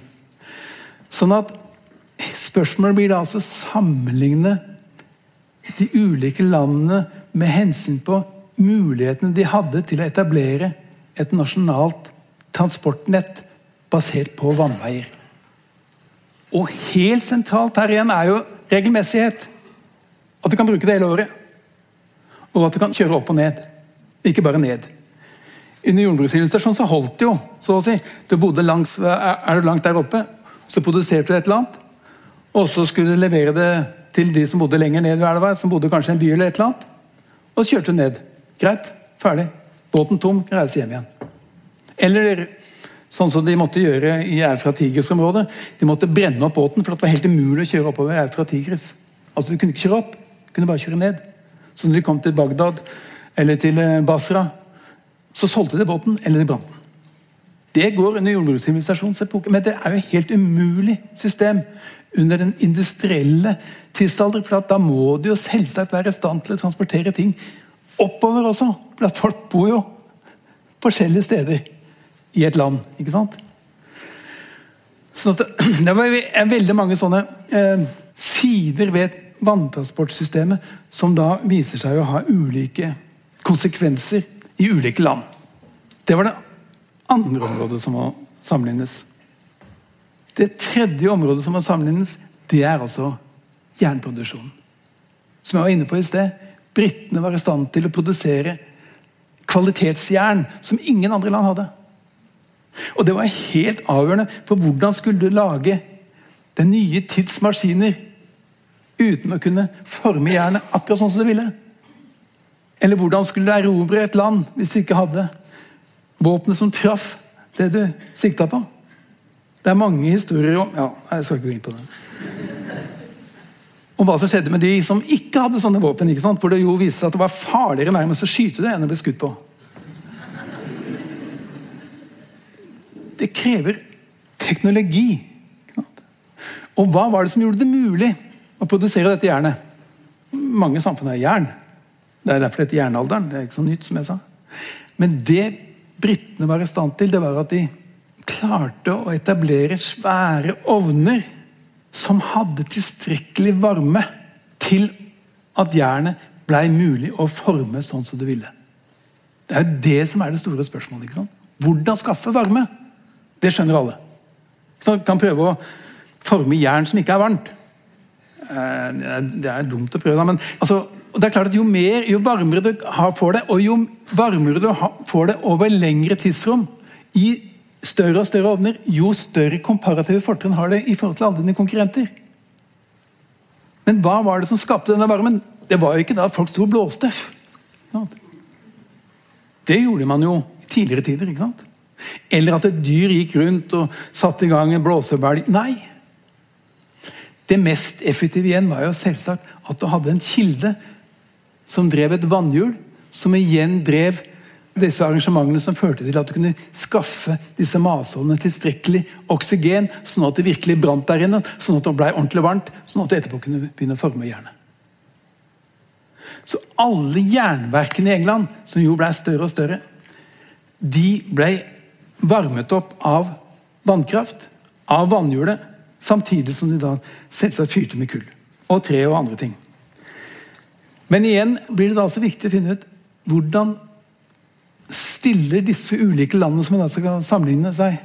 Sånn at Spørsmålet blir da altså sammenligne de ulike landene med hensyn på mulighetene de hadde til å etablere et nasjonalt transportnett basert på vannveier. Og helt sentralt her igjen er jo regelmessighet. At du kan bruke det hele året. Og at du kan kjøre opp og ned. Ikke bare ned. Under jordbruksillustrasjonen så holdt det jo. så å si. Du bodde langs, Er du langt der oppe, så produserte du et eller annet. Og så skulle du levere det til de som bodde lenger ned ved elva, som bodde kanskje i en by eller et eller annet. Og så kjørte du ned. Greit, ferdig. Båten tom, reise hjem igjen. Eller sånn som de måtte gjøre i Erfra Tigris-området. De måtte brenne opp båten, for det var helt umulig å kjøre oppover Erfra Tigris. Altså, Du kunne ikke kjøre opp, du kunne bare kjøre ned. Så når de kom til Bagdad eller til eh, Basra, så solgte de båten, eller de brant den. Det går under jordbrukssivilisasjonens men det er jo et helt umulig system under den industrielle tidsalder. For da må du jo selvsagt være i stand til å transportere ting oppover også. For folk bor jo forskjellige steder i et land. ikke sant? Så det, det er veldig mange sånne eh, sider ved vanntransportsystemet som da viser seg å ha ulike konsekvenser i ulike land. Det var det andre området som må sammenlignes. Det tredje området som må sammenlignes, det er altså jernproduksjonen. Som jeg var inne på i sted. Britene var i stand til å produsere kvalitetsjern som ingen andre land hadde. Og det var helt avgjørende for hvordan skulle du lage den nye tids maskiner uten å kunne forme jernet akkurat sånn som du ville. Eller hvordan skulle du erobre et land hvis du ikke hadde våpenet som traff det du sikta på? Det er mange historier om ja, Jeg skal ikke gå inn på det. Om hva som skjedde med de som ikke hadde sånne våpen. ikke sant? Hvor det jo viste seg at det var farligere nærmest å skyte det enn å bli skutt på. Det krever teknologi. Og hva var det som gjorde det mulig å produsere dette jernet? Mange samfunn har jern. Det er derfor det heter jernalderen. Det er ikke så nytt, som jeg sa. Men det britene var i stand til, det var at de klarte å etablere svære ovner som hadde tilstrekkelig varme til at jernet blei mulig å forme sånn som du ville. Det er det som er det store spørsmålet. ikke sant? Hvordan skaffe varme? Det skjønner alle. Så kan prøve å forme jern som ikke er varmt. Eh, det er dumt å prøve, men altså, det er klart at jo, mer, jo varmere du får det, og jo varmere du får det over lengre tidsrom, i større og større ovner, jo større komparative fortrinn har det i forhold til alle dine konkurrenter. Men hva var det som skapte denne varmen? Det var jo ikke da folk sto og blåste. Det gjorde man jo i tidligere tider. ikke sant? Eller at et dyr gikk rundt og satte i gang en blåsebelg. Nei. Det mest effektive igjen var jo selvsagt at du hadde en kilde som drev et vannhjul, som igjen drev disse arrangementene som førte til at du kunne skaffe disse masålene tilstrekkelig oksygen, sånn at det virkelig brant der inne, sånn at det ble ordentlig varmt, sånn at du etterpå kunne begynne å forme jernet. Så alle jernverkene i England, som jo ble større og større, de ble varmet opp av vannkraft, av vannhjulet, samtidig som de da selvsagt fyrte med kull. Og tre og andre ting. Men igjen blir det da også viktig å finne ut hvordan stiller disse ulike landene som man skal sammenligne seg,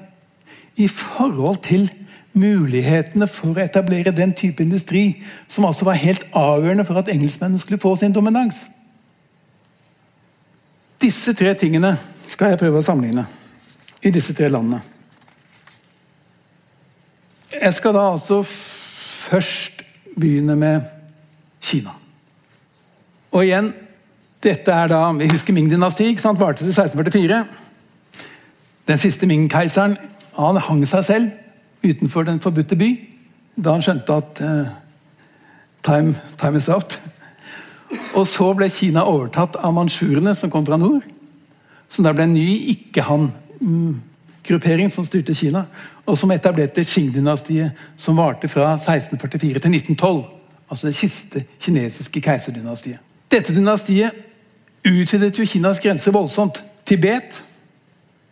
i forhold til mulighetene for å etablere den type industri som altså var helt avgjørende for at engelskmennene skulle få sin dominans. Disse tre tingene skal jeg prøve å sammenligne i disse tre landene. Jeg skal da altså først begynne med Kina. Og igjen dette er da, Vi husker Ming-dynastiet. Varte til 1644. Den siste Ming-keiseren han hang seg selv utenfor den forbudte by da han skjønte at uh, time, time, is out. Og så ble Kina overtatt av mansjurene som kom fra nord. Så det ble en ny ikke-han-gruppering som styrte Kina. Og som etablerte Qing-dynastiet, som varte fra 1644 til 1912. Altså det siste kinesiske keiserdynastiet. Dette dynastiet utvidet jo Kinas grenser voldsomt. Tibet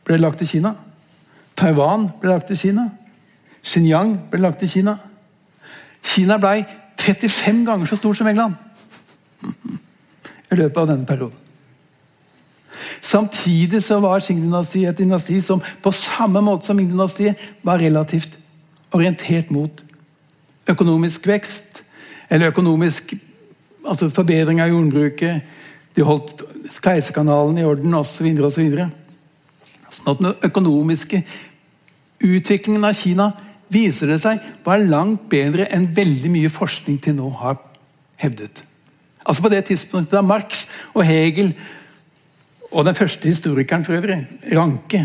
ble lagt til Kina. Taiwan ble lagt til Kina. Xinjiang ble lagt til Kina. Kina ble 35 ganger så stort som England i løpet av denne perioden. Samtidig så var Qing-dynastiet et dynasti som på samme måte som Ming-dynastiet var relativt orientert mot økonomisk vekst, eller økonomisk altså forbedring av jordbruket, de holdt Keiserkanalen i orden osv. Sånn at den økonomiske utviklingen av Kina viser det seg var langt bedre enn veldig mye forskning til nå har hevdet. Altså På det tidspunktet da Marx og Hegel og den første historikeren for øvrig, Ranke,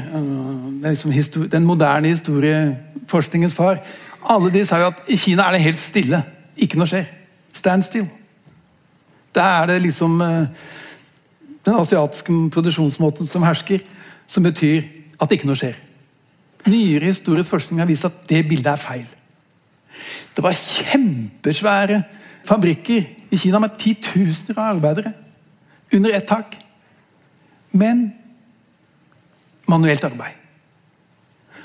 liksom den moderne historieforskningens far Alle de sa jo at i Kina er det helt stille. Ikke noe skjer. Stand still. Da er det liksom øh, den asiatiske produksjonsmåten som hersker, som betyr at ikke noe skjer. Nyere historisk forskning har vist at det bildet er feil. Det var kjempesvære fabrikker i Kina med titusener av arbeidere under ett tak. Men manuelt arbeid.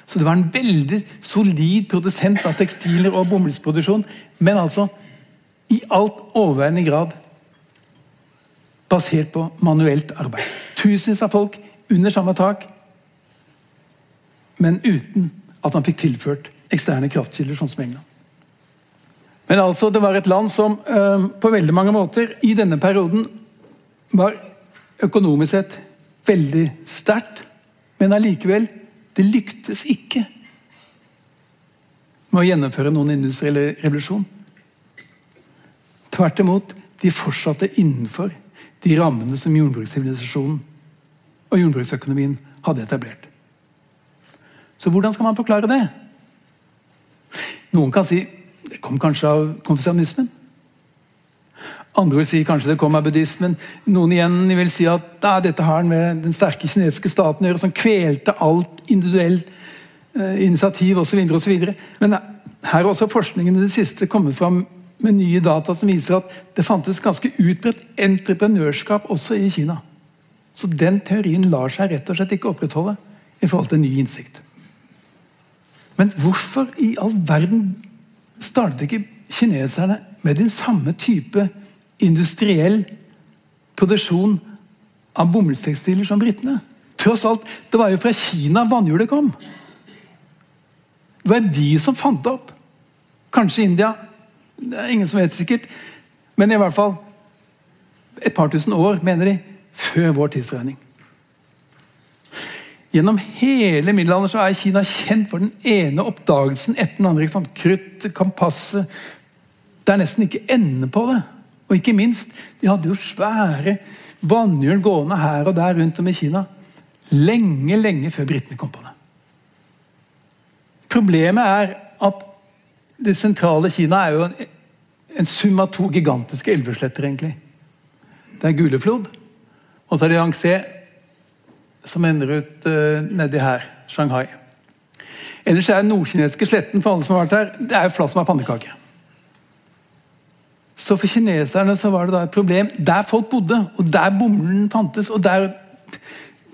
Så det var en veldig solid produsent av tekstiler og bomullsproduksjon, men altså i alt overveiende grad basert på manuelt arbeid. Tusenvis av folk under samme tak men uten at man fikk tilført eksterne kraftkilder, sånn som England. Men altså, det var et land som øh, på veldig mange måter i denne perioden var økonomisk sett veldig sterkt, men allikevel det lyktes ikke med å gjennomføre noen industriell revolusjon. Tvert imot, de fortsatte innenfor de rammene som jordbrukssivilisasjonen og jordbruksøkonomien hadde etablert. Så hvordan skal man forklare det? Noen kan si det kom kanskje av konfesjonismen. Andre vil si kanskje det kom av buddhismen. Noen igjen vil si at da, dette har med den sterke kinesiske staten å gjøre, som kvelte alt individuelt eh, initiativ osv. Men her har også forskningen i det siste kommet fram med nye data som viser at det fantes ganske utbredt entreprenørskap også i Kina. Så den teorien lar seg rett og slett ikke opprettholde i forhold til ny innsikt. Men hvorfor i all verden startet ikke kineserne med den samme type industriell produksjon av bomullstekstiler som britene? Tross alt, Det var jo fra Kina vannhjulet kom. Det var de som fant det opp. Kanskje India. Det er ingen som vet sikkert. Men i hvert fall et par tusen år, mener de, før vår tidsregning. Gjennom hele middelalderen så er Kina kjent for den ene oppdagelsen etter den andre. Ikke sant? Krutt, kompasset Det er nesten ikke ende på det. Og ikke minst, de hadde jo svære vannhjul gående her og der rundt om i Kina. Lenge, lenge før britene kom på det. Problemet er at det sentrale Kina er jo en, en sum av to gigantiske elvesletter, egentlig. Det er Guleflod, og så er det Yangtze, som ender ut uh, nedi her. Shanghai. Ellers er den nordkinesiske sletten for alle som har vært her, det er jo flatt som ei pannekake. Så for kineserne så var det da et problem der folk bodde, og der bomullen fantes, og der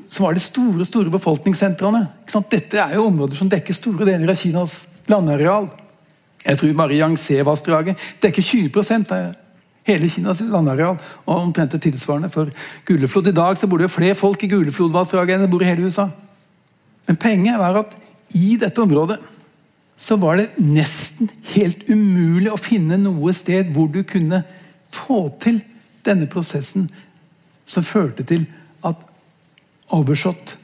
så var det store store befolkningssentrene. Dette er jo områder som dekker store deler av Kinas landareal. Jeg tror Mariang-Se-vassdraget dekker 20% av hele Kinas landareal. Og omtrent det tilsvarende for Guleflod. I dag så bor det flere folk i Guleflodvassdraget enn det bor i hele USA. Men poenget var at i dette området så var det nesten helt umulig å finne noe sted hvor du kunne få til denne prosessen som førte til at overshot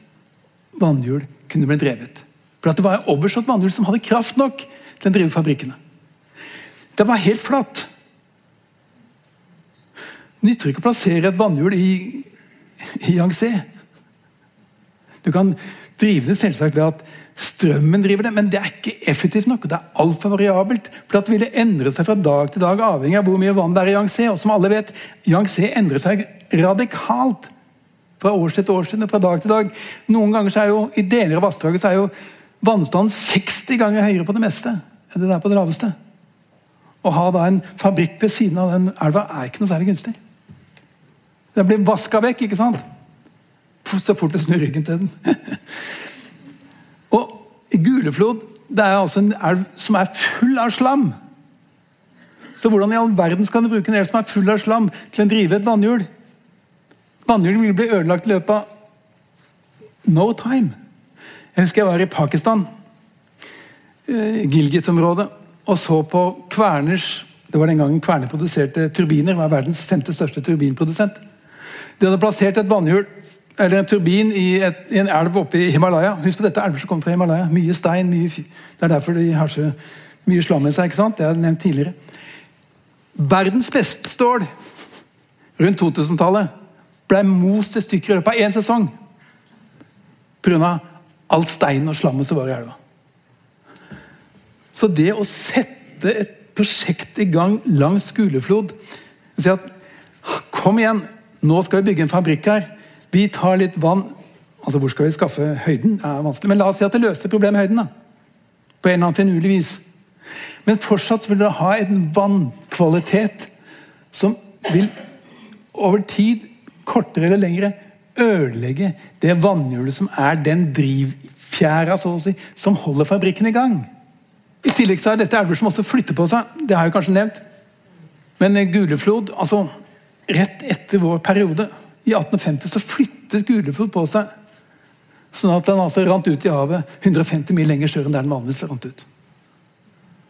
vannhjul kunne bli drevet. For Det var overshot vannhjul som hadde kraft nok til å drive fabrikkene. Det var helt flatt. Nytter ikke å plassere et vannhjul i, i Yangtze. Du kan drive det selvsagt ved at strømmen driver det, men det er ikke effektivt nok. og Det er altfor variabelt. for Det ville endre seg fra dag til dag, avhengig av hvor mye vann det er i Yangtze. Og som alle vet, Yangtze endrer seg radikalt fra årstid til årstid og fra dag til dag. Noen ganger så er jo, I deler av vassdraget så er jo vannstanden 60 ganger høyere på det meste enn det er på det laveste. Å ha da en fabrikk ved siden av den elva er ikke noe særlig gunstig. Den blir vaska vekk, ikke sant? Så fort du snur ryggen til den. og Guleflod det er altså en elv som er full av slam. Så hvordan i all verden skal du bruke en elv som er full av slam, til å drive et vannhjul? Vannhjulet vil bli ødelagt i løpet av no time. Jeg husker jeg var i Pakistan, Gilgit-området, og så på Kverners Det var den gangen Kverner produserte turbiner. var verdens femte største turbinprodusent. De hadde plassert et vannhjul eller en turbin i, et, i en elv oppe i Himalaya. Husk på dette elver som kommer fra Himalaya. Mye stein. Mye, det er derfor de har så mye slam i seg. ikke sant? Det har jeg nevnt tidligere. Verdens beste stål rundt 2000-tallet ble most i stykker i løpet av én sesong. Pga. alt stein og slammet som var i elva. Så det å sette et prosjekt i gang langs Guleflod Si at kom igjen, nå skal vi bygge en fabrikk her. Vi tar litt vann Altså, Hvor skal vi skaffe høyden? Det er vanskelig. Men la oss si at det løser problemet med høyden. da. På en eller annen finurlig vis. Men fortsatt vil det ha en vannkvalitet som vil over tid, kortere eller lengre, ødelegge det vannhjulet som er den drivfjæra så å si, som holder fabrikken i gang. I tillegg så er dette elver som også flytter på seg. Det har jeg kanskje nevnt. Men Guleflod altså Rett etter vår periode, i 1850, så flyttet Guleflod på seg. Sånn at den altså rant ut i havet 150 mil lenger større enn der den vanligvis rant ut.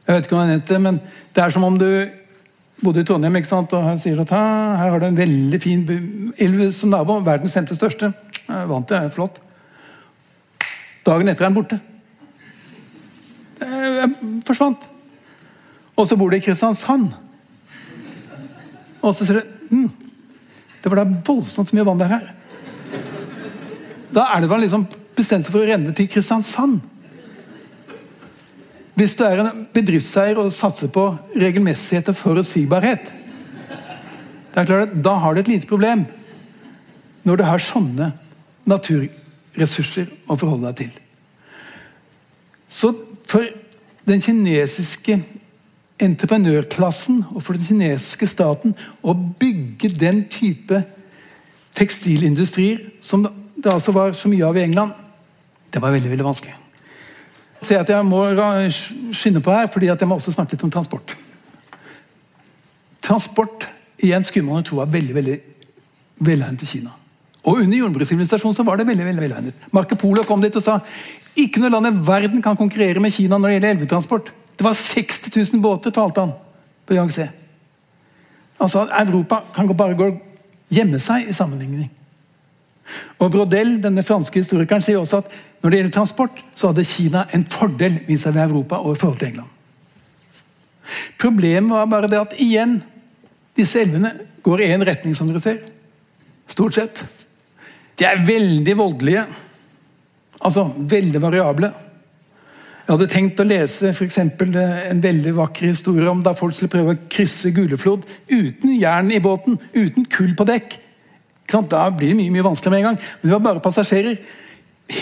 Jeg vet ikke om jeg nevnte det, men det er som om du bodde i Trondheim ikke sant? og her sier at her, har du en veldig fin elv som nabo. Verdens femte største. Jeg vant det, er flott. Dagen etter er den borte. Forsvant. Og så bor du i Kristiansand. Og så sier du mm, Det var da voldsomt mye vann det er her. Da er det vel liksom bestemt seg for å renne til Kristiansand. Hvis du er en bedriftseier og satser på regelmessighet og forutsigbarhet, da har du et lite problem når du har sånne naturressurser å forholde deg til. Så for den kinesiske entreprenørklassen og for den kinesiske staten å bygge den type tekstilindustrier som det altså var så mye av i England, det var veldig veldig vanskelig. Jeg at jeg må skynde på her, fordi jeg må også snakke litt om transport. Transport igjen skulle man tro var veldig veldig velegnet i Kina. Og under jordbrukssivilisasjonen var det veldig veldig velegnet. Marco Polo kom dit og sa ikke noe land i verden kan konkurrere med Kina når det gjelder elvetransport. Det var 60 000 båter, talte han på Yangtze. Altså, Europa kan bare gå gjemme seg i sammenligning. Og Brodel, denne franske historikeren, sier også at når det gjelder transport, så hadde Kina en fordel vis-à-vis Europa og i forhold til England. Problemet var bare det at igjen, disse elvene går i én retning, som dere ser. Stort sett. De er veldig voldelige. Altså veldig variable. Jeg hadde tenkt å lese for eksempel, en veldig vakker historie om da folk skulle prøve å krysse Guleflod uten jern i båten, uten kull på dekk. Da blir det mye mye vanskeligere med en gang. Men det var bare passasjerer.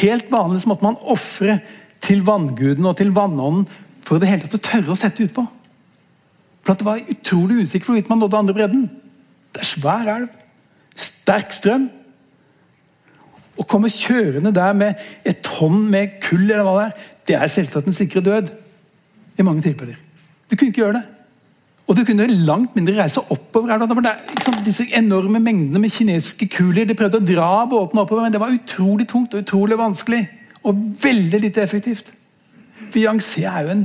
Helt vanlig så måtte man ofre til vannguden og til vannånden for det hele tatt å tørre å sette utpå. For det var utrolig usikkert hvorvidt man nådde andre bredden. Det er svær elv. Sterk strøm. Å komme kjørende der med et tonn med kull, eller hva det er, det er selvsagt en sikre død. I mange tilfeller. Du kunne ikke gjøre det. Og du kunne langt mindre reise oppover. Det var liksom, disse enorme mengdene med kinesiske kuler. De prøvde å dra båten oppover, men det var utrolig tungt og utrolig vanskelig. Og veldig lite effektivt. For Yangtze er jo, en,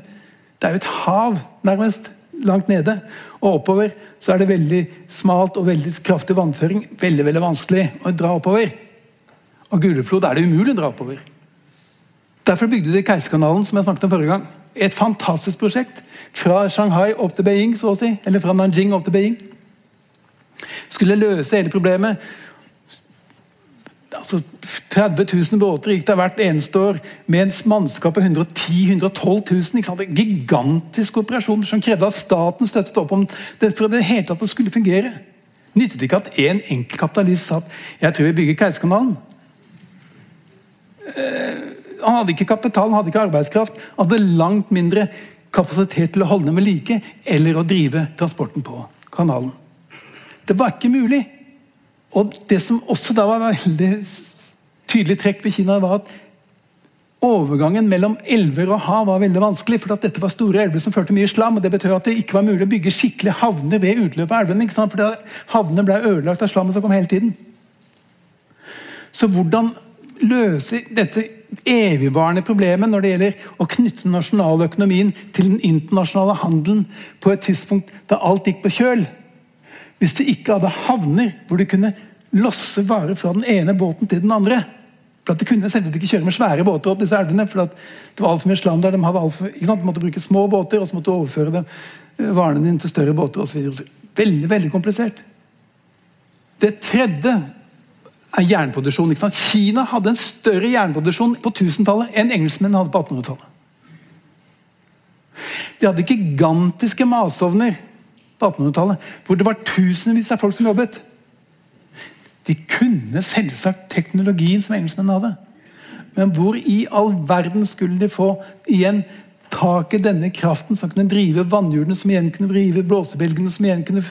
det er jo et hav, nærmest, langt nede. Og oppover så er det veldig smalt og veldig kraftig vannføring. Veldig veldig vanskelig å dra oppover. Og Guleflod er det umulig å dra oppover. Derfor bygde de Keiserkanalen, som jeg snakket om forrige gang. Et fantastisk prosjekt. Fra Shanghai opp til Beijing, så å si. Eller fra Nanjing opp til Beijing. Skulle løse hele problemet. Altså, 30 000 båter gikk der hvert eneste år med en mannskap på 110 112 000. En Gigantisk operasjon som krevde at staten støttet opp om det for det hele tatt skulle fungere. Nyttet ikke at en enkelt kapitalist sa at 'jeg tror vi bygger Keiserkanalen'. Han hadde ikke kapital, han hadde ikke arbeidskraft. Han hadde langt mindre kapasitet til å holde dem ved like eller å drive transporten på kanalen. Det var ikke mulig. Og Det som også da var veldig tydelig trekk ved Kina, var at overgangen mellom elver og hav var veldig vanskelig. for dette var store elver som førte mye slam. og Det betød at det ikke var mulig å bygge skikkelige havner ved utløpet av elvene. For Havnene ble ødelagt av slammet som kom hele tiden. Så hvordan løse dette evigvarende problemet når det gjelder å knytte nasjonaløkonomien til den internasjonale handelen på et tidspunkt da alt gikk på kjøl. Hvis du ikke hadde havner hvor du kunne losse varer fra den ene båten til den andre. For at Du kunne selvsagt ikke kjøre med svære båter opp disse elvene. for Det var alt for mye slam der. De, hadde alt for, de måtte bruke små båter, og så måtte du overføre dem, eh, varene dine til større båter osv. Veldig, veldig komplisert. Det tredje er jernproduksjon. Kina hadde en større jernproduksjon på 1000-tallet enn engelskmennene hadde på 1800-tallet. De hadde gigantiske masovner på 1800-tallet hvor det var tusenvis av folk som jobbet. De kunne selvsagt teknologien som engelskmennene hadde. Men hvor i all verden skulle de få igjen tak i denne kraften som kunne drive vannhjulene, som igjen kunne drive blåsebelgene, som igjen kunne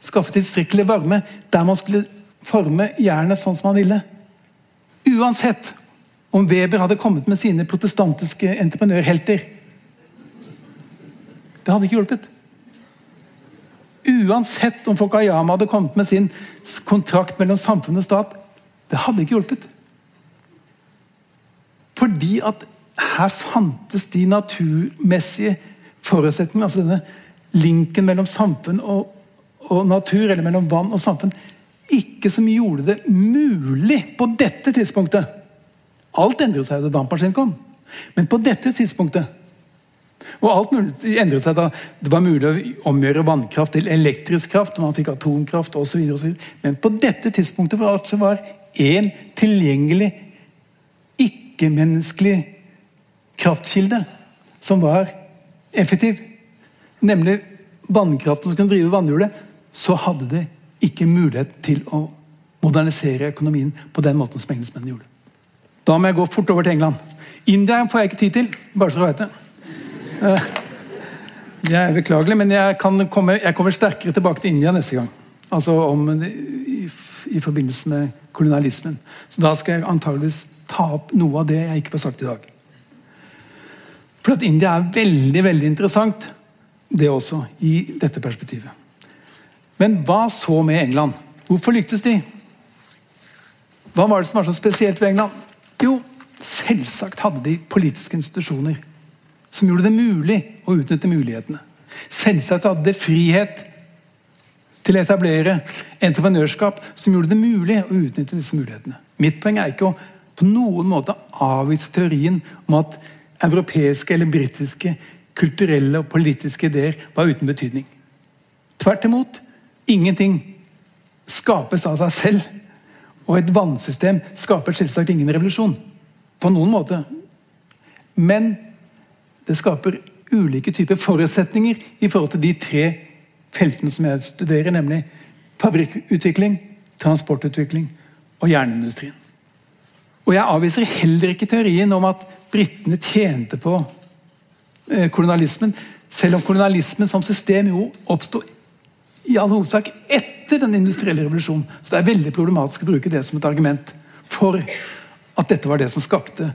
skaffe tilstrekkelig varme der man skulle forme jernet sånn som han ville. Uansett om Weber hadde kommet med sine protestantiske entreprenørhelter. Det hadde ikke hjulpet. Uansett om Fokayama hadde kommet med sin kontrakt mellom samfunn og stat. Det hadde ikke hjulpet. Fordi at her fantes de naturmessige forutsetningene, altså denne linken mellom samfunn og, og natur, eller mellom vann og samfunn, ikke som gjorde det mulig på dette tidspunktet. Alt endret seg da dampmaskinen kom, men på dette tidspunktet og alt endret seg da det var mulig å omgjøre vannkraft til elektrisk kraft, og man fikk atomkraft osv. Men på dette tidspunktet var det altså én tilgjengelig, ikke-menneskelig kraftkilde som var effektiv, nemlig vannkraften som kunne drive vannhjulet, så hadde det ikke mulighet til å modernisere økonomien på den måten som engelskmennene gjorde. Da må jeg gå fort over til England. India får jeg ikke tid til, bare så du vet det. Eh, det er beklagelig, men jeg, komme, jeg, kommer sterkere tilbake til India neste gang. Altså om, i, i, forbindelse med kolonialismen. Så da skal jeg antageligvis ta opp noe av det jeg ikke får sagt i dag. For at India er veldig veldig interessant, det også, i dette perspektivet. Men hva så med England? Hvorfor lyktes de? Hva var det som var så spesielt ved England? Jo, selvsagt hadde de politiske institusjoner som gjorde det mulig å utnytte mulighetene. Selvsagt hadde de frihet til å etablere entreprenørskap som gjorde det mulig å utnytte disse mulighetene. Mitt poeng er ikke å på noen måte avvise teorien om at europeiske eller britiske kulturelle og politiske ideer var uten betydning. Tvert imot. Ingenting skapes av seg selv. Og et vannsystem skaper selvsagt ingen revolusjon. På noen måte. Men det skaper ulike typer forutsetninger i forhold til de tre feltene som jeg studerer, nemlig fabrikkutvikling, transportutvikling og jernindustrien. Og Jeg avviser heller ikke teorien om at britene tjente på eh, kolonialismen, selv om kolonialismen som system jo oppsto i all hovedsak etter den industrielle revolusjonen. Så det er veldig problematisk å bruke det som et argument for at dette var det som skapte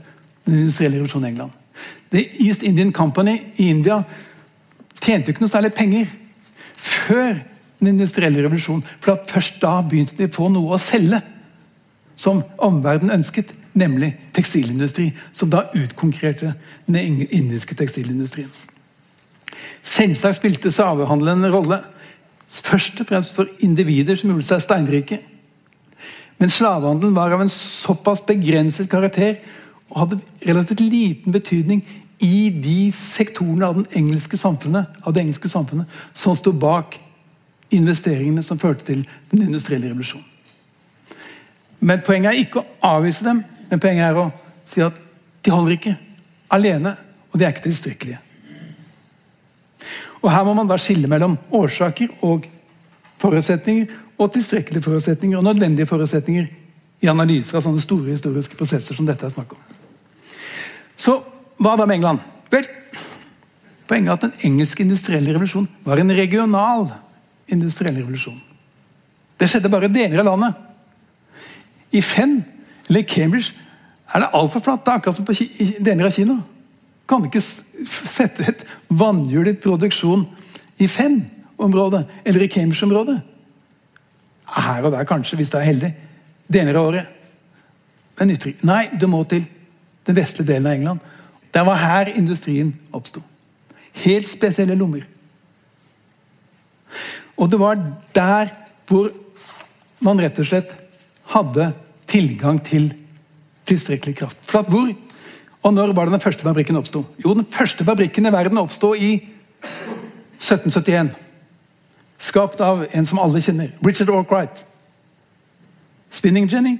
den industrielle revolusjonen i England. The East Indian Company i India tjente ikke noe særlig penger før den industrielle revolusjonen. For først da begynte de å få noe å selge som omverdenen ønsket, nemlig tekstilindustri. Som da utkonkurrerte den indiske tekstilindustrien. Selvsagt spilte slavehandelen en rolle. Først og fremst for individer som gjorde seg steinrike. Men slavehandelen var av en såpass begrenset karakter og hadde relativt liten betydning i de sektorene av, engelske av det engelske samfunnet som sto bak investeringene som førte til den industrielle revolusjonen. Men Poenget er ikke å avvise dem, men poenget er å si at de holder ikke alene. Og de er ikke tilstrekkelige. Og Her må man da skille mellom årsaker og forutsetninger og tilstrekkelige forutsetninger og nødvendige forutsetninger i analyser av sånne store historiske prosesser som dette er snakk om. Så hva da med England? Vel, Poenget er at den engelske industrielle revolusjonen var en regional industriell revolusjon. Det skjedde bare i deler av landet. I Fenn eller Cambridge er det altfor flatt. Det er akkurat som på deler av Kina. Kan ikke sette et vannhjul i produksjon i Fenn-området eller i Cambridge-området. Her og der, kanskje, hvis du er heldig. Deler av året. Men uttrykk, Nei, du må til den vestlige delen av England. Det var her industrien oppsto. Helt spesielle lommer. Og det var der hvor man rett og slett hadde tilgang til tilstrekkelig kraft. For at hvor og når var det den første fabrikken oppsto? Jo, den første fabrikken i verden oppsto i 1771. Skapt av en som alle kjenner. Richard Orkright. Spinning Jenny.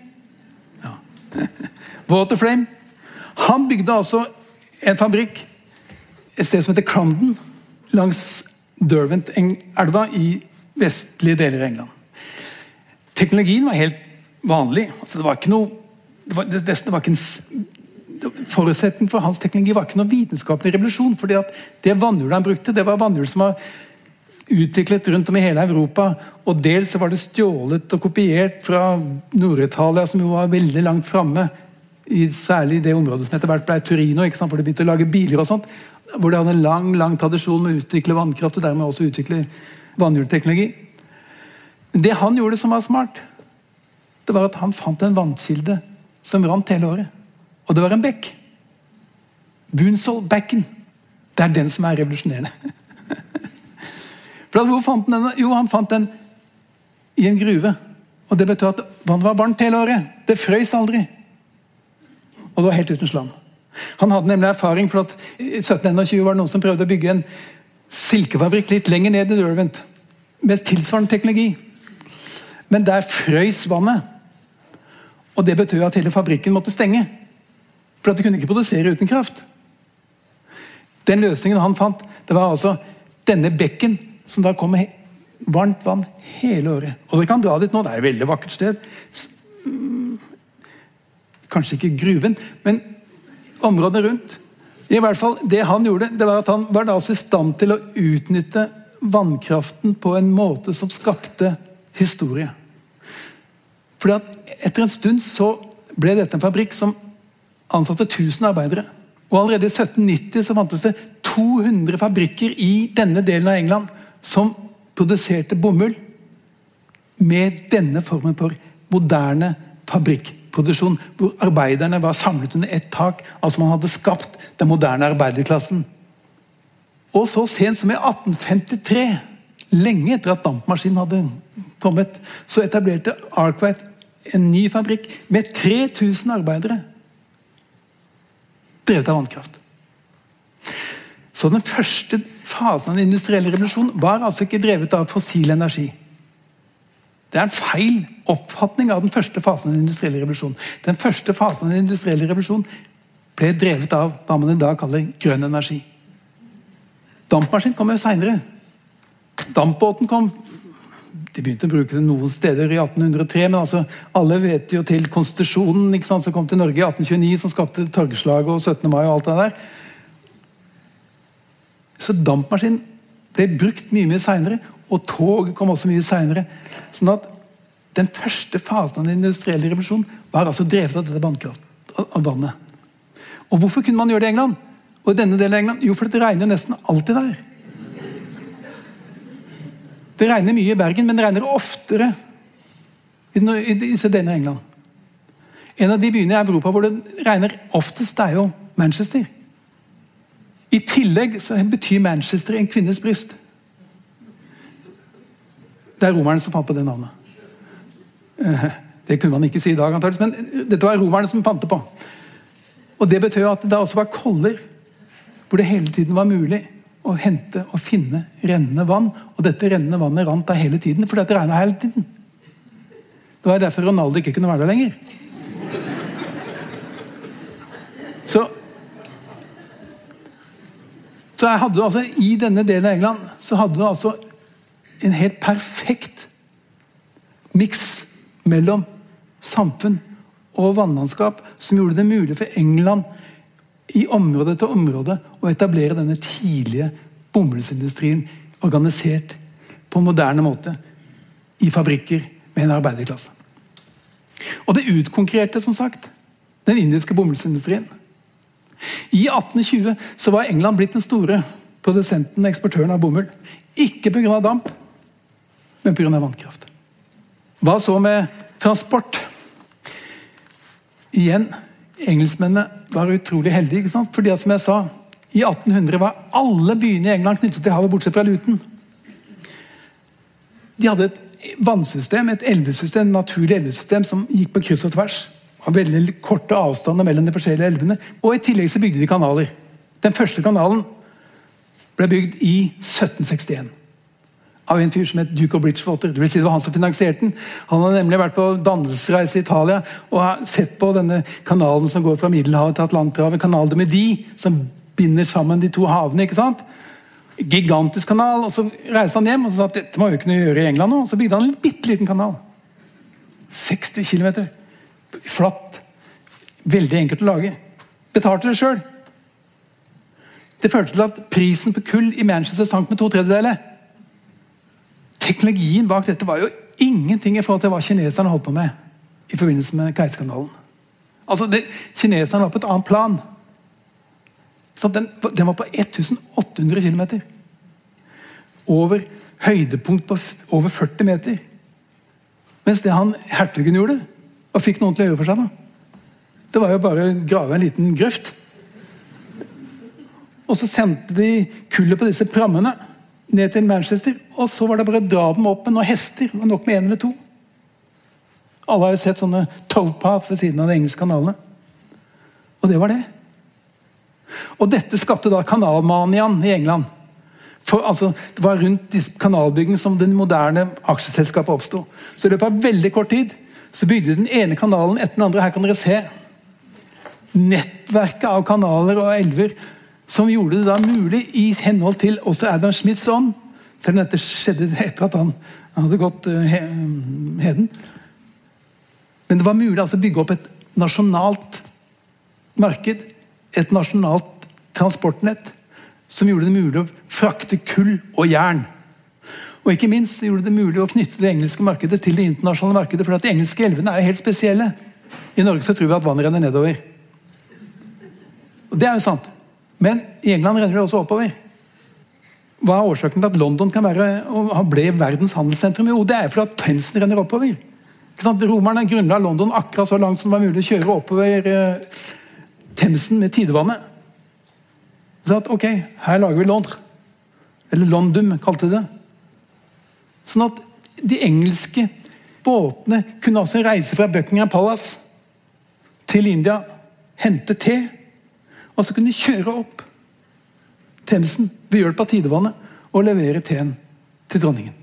Ja. Waterflame. Han bygde altså en fabrikk et sted som heter Crumden, langs Derwent-elva i vestlige deler av England. Teknologien var helt vanlig. Altså, det var ikke noe det var, det, det var ikke en, Forutsetningen for hans teknologi var ikke noe vitenskapelig revolusjon. fordi at Det vannhjulet han brukte, det var vannhjul som var utviklet rundt om i hele Europa. og Dels var det stjålet og kopiert fra Nord-Italia, som jo var veldig langt framme i det området som etter hvert ble Turino, hvor de begynte å lage biler og sånt, hvor de hadde en lang lang tradisjon med å utvikle vannkraft og dermed også utvikle vannhjulteknologi. Det han gjorde som var smart, det var at han fant en vannkilde som rant hele året. Og det var en bekk. Bunsol Backen. Det er den som er revolusjonerende. For Hvor fant han den? Jo, han fant den i en gruve. Og Det betød at vannet var varmt hele året. Det frøys aldri. Og det var helt uten slam. Han hadde nemlig erfaring, for at i 1721 var det noen som prøvde å bygge en silkefabrikk litt lenger ned i Durvent Med tilsvarende teknologi. Men der frøys vannet. Og det betød at hele fabrikken måtte stenge. For at de kunne ikke produsere uten kraft. Den løsningen han fant, det var altså denne bekken som da kom med varmt vann hele året. Og dere kan dra dit nå, det er et veldig vakkert sted. Mm, kanskje ikke gruven, men områdene rundt. I hvert fall, Det han gjorde, det var at han var da i stand til å utnytte vannkraften på en måte som skapte historie. Fordi at Etter en stund så ble dette en fabrikk som ansatte 1000 arbeidere. Og Allerede i 1790 så fantes det 200 fabrikker i denne delen av England som produserte bomull med denne formen for moderne fabrikkproduksjon. Hvor arbeiderne var samlet under ett tak. Altså Man hadde skapt den moderne arbeiderklassen. Og så sent som i 1853, lenge etter at dampmaskinen hadde kommet, så etablerte Arkwright en ny fabrikk med 3000 arbeidere. Drevet av vannkraft. Så den første fasen av den industrielle revolusjonen var altså ikke drevet av fossil energi. Det er en feil oppfatning av den første fasen av den industrielle revolusjonen. Den første fasen av den industrielle revolusjonen ble drevet av hva man i dag kaller grønn energi. Dampmaskin kom jo seinere. Dampbåten kom De begynte å bruke det noen steder i 1803, men altså, alle vet jo til konstitusjonen sant, som kom til Norge i 1829, som skapte torgslaget og 17. mai og alt det der. Så dampmaskin ble brukt mye mye seinere, og tog kom også mye seinere. Sånn at den første fasen av den industrielle revolusjonen var altså drevet av dette vannkraft, av vannet. Og Hvorfor kunne man gjøre det i England? Og i denne delen av England? Jo, for det regner jo nesten alltid der. Det regner mye i Bergen, men det regner oftere i denne England. En av de byene i Europa hvor det regner oftest, er jo Manchester. I tillegg betyr Manchester en kvinnes bryst. Det er romerne som fant på det navnet. Eh, det kunne man ikke si i dag, antakeligvis, men dette var romerne som fant det på. Og Det betød at det også var koller hvor det hele tiden var mulig å hente og finne rennende vann. Og dette rennende vannet rant der hele tiden fordi det regna hele tiden. Det var derfor Ronaldo ikke kunne være der lenger. Så så hadde altså, I denne delen av England så hadde du altså en helt perfekt miks mellom samfunn og vannlandskap som gjorde det mulig for England i område etter område å etablere denne tidlige bomullsindustrien organisert på en moderne måte i fabrikker med en arbeiderklasse. Og det utkonkurrerte som sagt den indiske bomullsindustrien. I 1820 så var England blitt den store produsenten og eksportøren av bomull. Ikke pga. damp, men pga. vannkraft. Hva så med transport? Igjen, engelskmennene var utrolig heldige. ikke sant? Fordi som jeg sa, I 1800 var alle byene i England knyttet til havet, bortsett fra Luton. De hadde et vannsystem, et elvesystem, naturlig elvesystem som gikk på kryss og tvers av veldig korte avstander mellom de forskjellige elvene. Og i tillegg så bygde de kanaler. Den første kanalen ble bygd i 1761 av en fyr som het Duke of Bridgewater. Det vil si det var han som finansierte den. Han har nemlig vært på dannelsesreise i Italia og har sett på denne kanalen som går fra Middelhavet til Atlanterhavet. Kanal de Medi, som binder sammen de to havene. ikke sant? Gigantisk kanal. og Så reiste han hjem og sa at dette må jo ikke gjøre i England nå. Og så bygde han en bitte liten kanal. 60 km flatt. Veldig enkelt å lage. Betalte det sjøl. Det førte til at prisen på kull i Manchester sank med to tredjedeler. Teknologien bak dette var jo ingenting i forhold til hva kineserne holdt på med i forbindelse med Keiserkanalen. Altså, det, Kineserne var på et annet plan. Så den, den var på 1800 km. Over høydepunkt på over 40 meter. Mens det han hertugen gjorde, og fikk noen til å gjøre for seg. da. Det var jo bare å grave en liten grøft. Og så sendte de kullet på disse prammene ned til Manchester. Og så var det bare å dra dem opp med noen hester. Det var nok med én eller to. Alle har jo sett sånne towpath ved siden av de engelske kanalene. Og det var det. Og dette skapte da kanalmaniaen i England. For, altså, det var rundt kanalbyggingen som det moderne aksjeselskapet oppsto. Så i løpet av veldig kort tid så bygde den ene kanalen etter den andre. Her kan dere se nettverket av kanaler og elver som gjorde det da mulig, i henhold til også Adam Smiths ånd Selv om dette skjedde etter at han, hadde gått uh, heden. Men det var mulig altså, å bygge opp et nasjonalt marked. Et nasjonalt transportnett som gjorde det mulig å frakte kull og jern. Og ikke minst gjorde det mulig å knytte det engelske markedet til det internasjonale markedet. For de engelske elvene er helt spesielle. I Norge så tror vi at vannet renner nedover. Og Det er jo sant. Men i England renner det også oppover. Hva er årsaken til at London kan være, ble verdens handelssentrum? Jo, det er fordi at Themsen renner oppover. Romerne grunnla London akkurat så langt som det var mulig å kjøre oppover eh, Themsen med tidevannet. Så at, ok, her lager vi Londres. Eller Londum, kalte de det. Sånn at de engelske båtene kunne altså reise fra Buckingham Palace til India, hente te og så kunne de kjøre opp Themsen ved hjelp av tidevannet og levere teen til dronningen.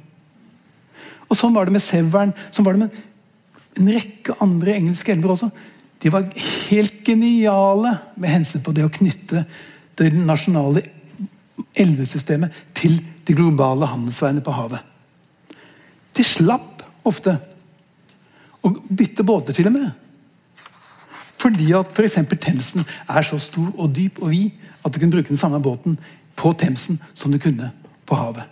Og Sånn var det med Severn, sånn var det med en rekke andre engelske elver også. De var helt geniale med hensyn på det å knytte det nasjonale elvesystemet til de globale handelsveiene på havet. De slapp ofte å bytte båter, til og med. Fordi at f.eks. Themsen er så stor og dyp og vid at du kunne bruke den samme båten på Themsen som du kunne på havet.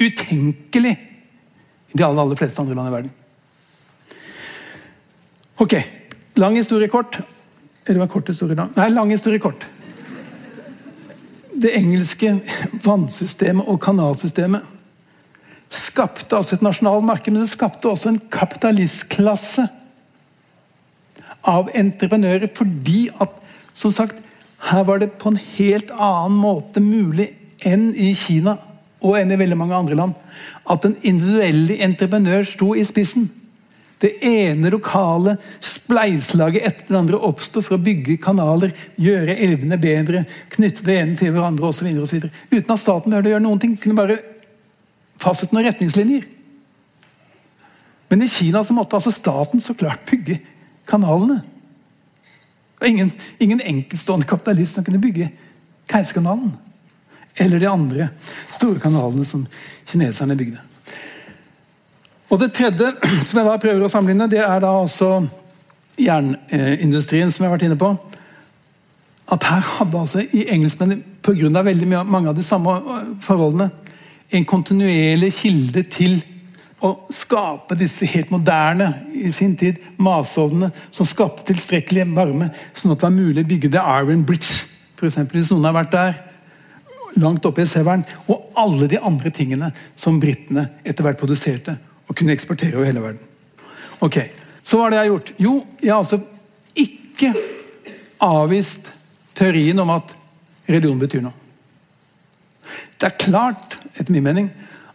Utenkelig i de aller, aller fleste andre land i verden. Ok. Lang historie kort. Eller var kort historie lang? Nei, lang historie kort. Det engelske vannsystemet og kanalsystemet skapte altså et nasjonalt marked, men det skapte også en kapitalistklasse av entreprenører fordi at som sagt, her var det på en helt annen måte mulig enn i Kina og enn i veldig mange andre land at den individuelle entreprenør sto i spissen. Det ene lokale spleiselaget etter det andre oppsto for å bygge kanaler, gjøre elvene bedre, knytte det ene til hverandre osv. Uten at staten behøvde gjøre noen ting. Kunne bare fastsette noen retningslinjer. Men i Kina så måtte altså staten så klart bygge kanalene. Var ingen, ingen enkeltstående kapitalist som kunne bygge Keiserkanalen. Eller de andre store kanalene som kineserne bygde. Og Det tredje som jeg da prøver å sammenligne, det er da altså jernindustrien, som jeg har vært inne på. At her hadde altså i engelskmennene, pga. mange av de samme forholdene, en kontinuerlig kilde til å skape disse helt moderne i sin tid masovnene som skapte tilstrekkelig varme, sånn at det var mulig å bygge The Iron Bridge. For eksempel, hvis noen har vært der, langt oppe i Severn. Og alle de andre tingene som britene etter hvert produserte og kunne eksportere over hele verden. Ok, Så hva har det jeg gjort? Jo, jeg har altså ikke avvist teorien om at religion betyr noe. Det er klart, etter min mening,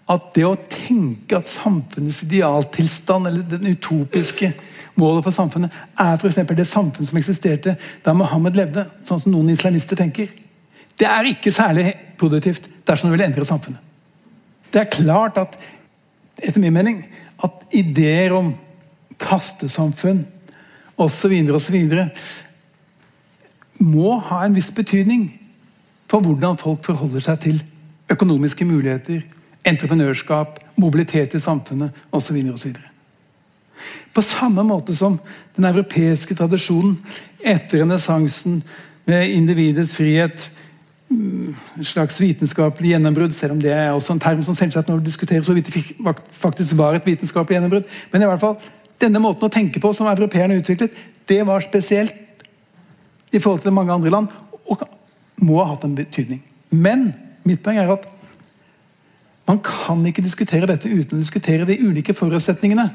at det å tenke at samfunnets idealtilstand, eller den utopiske målet for samfunnet, er f.eks. det samfunnet som eksisterte da Mohammed levde, sånn som noen islamister tenker, det er ikke særlig produktivt dersom du vil endre samfunnet. Det er klart at, etter min mening, at ideer om kastesamfunn osv. osv. må ha en viss betydning for hvordan folk forholder seg til økonomiske muligheter, entreprenørskap, mobilitet i samfunnet osv. På samme måte som den europeiske tradisjonen etter renessansen med individets frihet, mm, en slags vitenskapelig gjennombrudd, selv om det er også en term som selvsagt når vi diskuterer så vidt det faktisk var et vitenskapelig gjennombrudd. Men i hvert fall, denne måten å tenke på som europeerne utviklet, det var spesielt i forhold til mange andre land, og må ha hatt en betydning. Men mitt poeng er at man kan ikke diskutere dette uten å diskutere de ulike forutsetningene.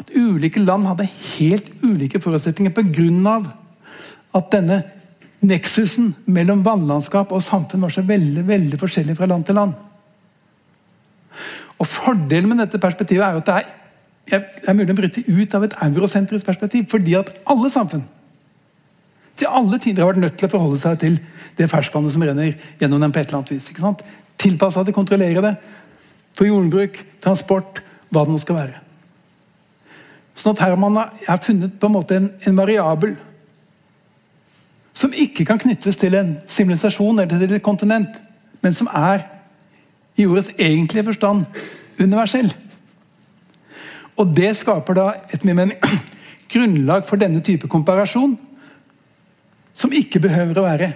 At ulike land hadde helt ulike forutsetninger pga. at denne neksusen mellom vannlandskap og samfunn var så veldig, veldig forskjellig fra land til land. Og Fordelen med dette perspektivet er at det er, er mulig å bryte ut av et eurosentrisk perspektiv. Fordi at alle samfunn til alle tider har vært nødt til å forholde seg til det ferskvannet som renner gjennom dem på et eller annet vis. Ikke til det, kontrollere det. For jordbruk, transport, hva det nå skal være. Sånn at Herman har funnet på en måte en, en variabel som ikke kan knyttes til en sivilisasjon eller til et kontinent, men som er i ordets egentlige forstand universell. Og Det skaper da et mening, grunnlag for denne type komparasjon, som ikke behøver å være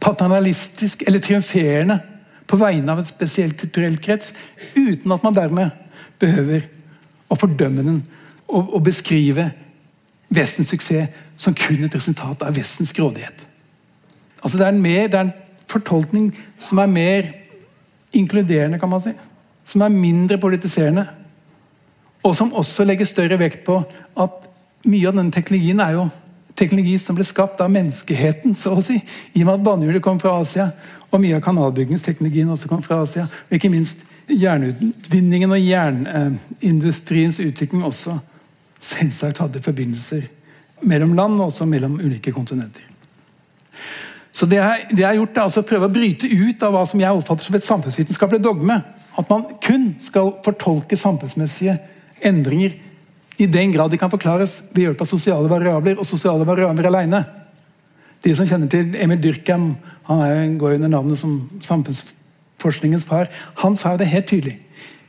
paternalistisk eller triumferende på vegne av en spesiell kulturell krets, uten at man dermed behøver å fordømme den og, og beskrive Vestens suksess som kun et resultat av Vestens grådighet. Altså det, er mer, det er en fortolkning som er mer inkluderende, kan man si. Som er mindre politiserende. Og som også legger større vekt på at mye av denne teknologien er jo teknologi som ble skapt av menneskeheten, så å si. I og med at banehjulet kom fra Asia, og mye av kanalbyggingsteknologien også kom fra Asia. Og ikke minst jernutvinningen og jernindustriens utvikling også selvsagt hadde forbindelser mellom land og også mellom ulike kontinenter. Så Det jeg har gjort, er altså å prøve å bryte ut av hva som jeg oppfatter som et samfunnsvitenskapelig dogme. At man kun skal fortolke samfunnsmessige endringer i den grad de kan forklares ved hjelp av sosiale variabler og sosiale variabler alene. De som kjenner til Emil Dyrkheim, han er, går under navnet som samfunnsforskningens far, han sa det helt tydelig.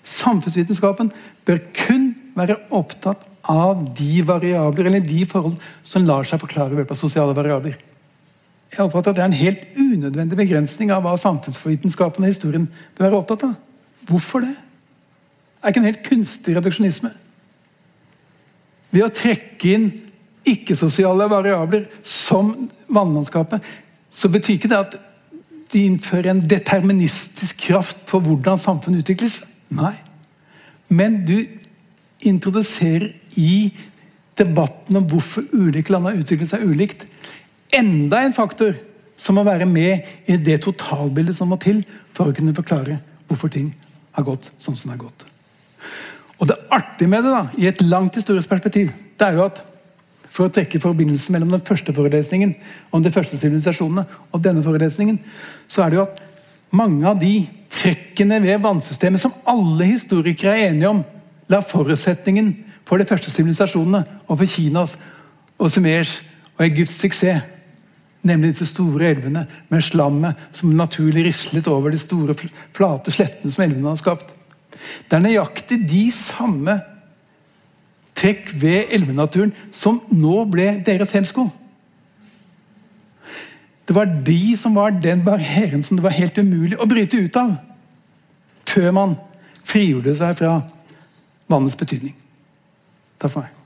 Samfunnsvitenskapen bør kun være opptatt av de variabler eller de forhold som lar seg forklare ved hjelp av sosiale variabler. Jeg oppfatter at Det er en helt unødvendig begrensning av hva samfunnsvitenskapen og historien bør være opptatt av. Hvorfor det? Det er ikke en helt kunstig reduksjonisme. Ved å trekke inn ikke-sosiale variabler som vannlandskapet, så betyr ikke det at de innfører en deterministisk kraft på hvordan samfunnet utvikler seg. Nei. Men du introduserer i debatten om hvorfor ulike land har utviklet seg ulikt, enda en faktor som må være med i det totalbildet som må til for å kunne forklare hvorfor ting har gått som det har gått. Og Det artige med det, da, i et langt historisk perspektiv, det er jo at for å trekke forbindelsen mellom den første forelesningen om de første sivilisasjonene og denne forelesningen, så er det jo at mange av de trekkene ved vannsystemet som alle historikere er enige om, la forutsetningen for de første sivilisasjonene og for Kinas og Sumers og Egypts suksess. Nemlig disse store elvene med slammet som naturlig rislet over de store, flate slettene som elvene har skapt. Det er nøyaktig de samme trekk ved elvenaturen som nå ble deres hemsko. Det var de som var den barrieren som det var helt umulig å bryte ut av. Før man frigjorde seg fra vannets betydning. Takk for meg.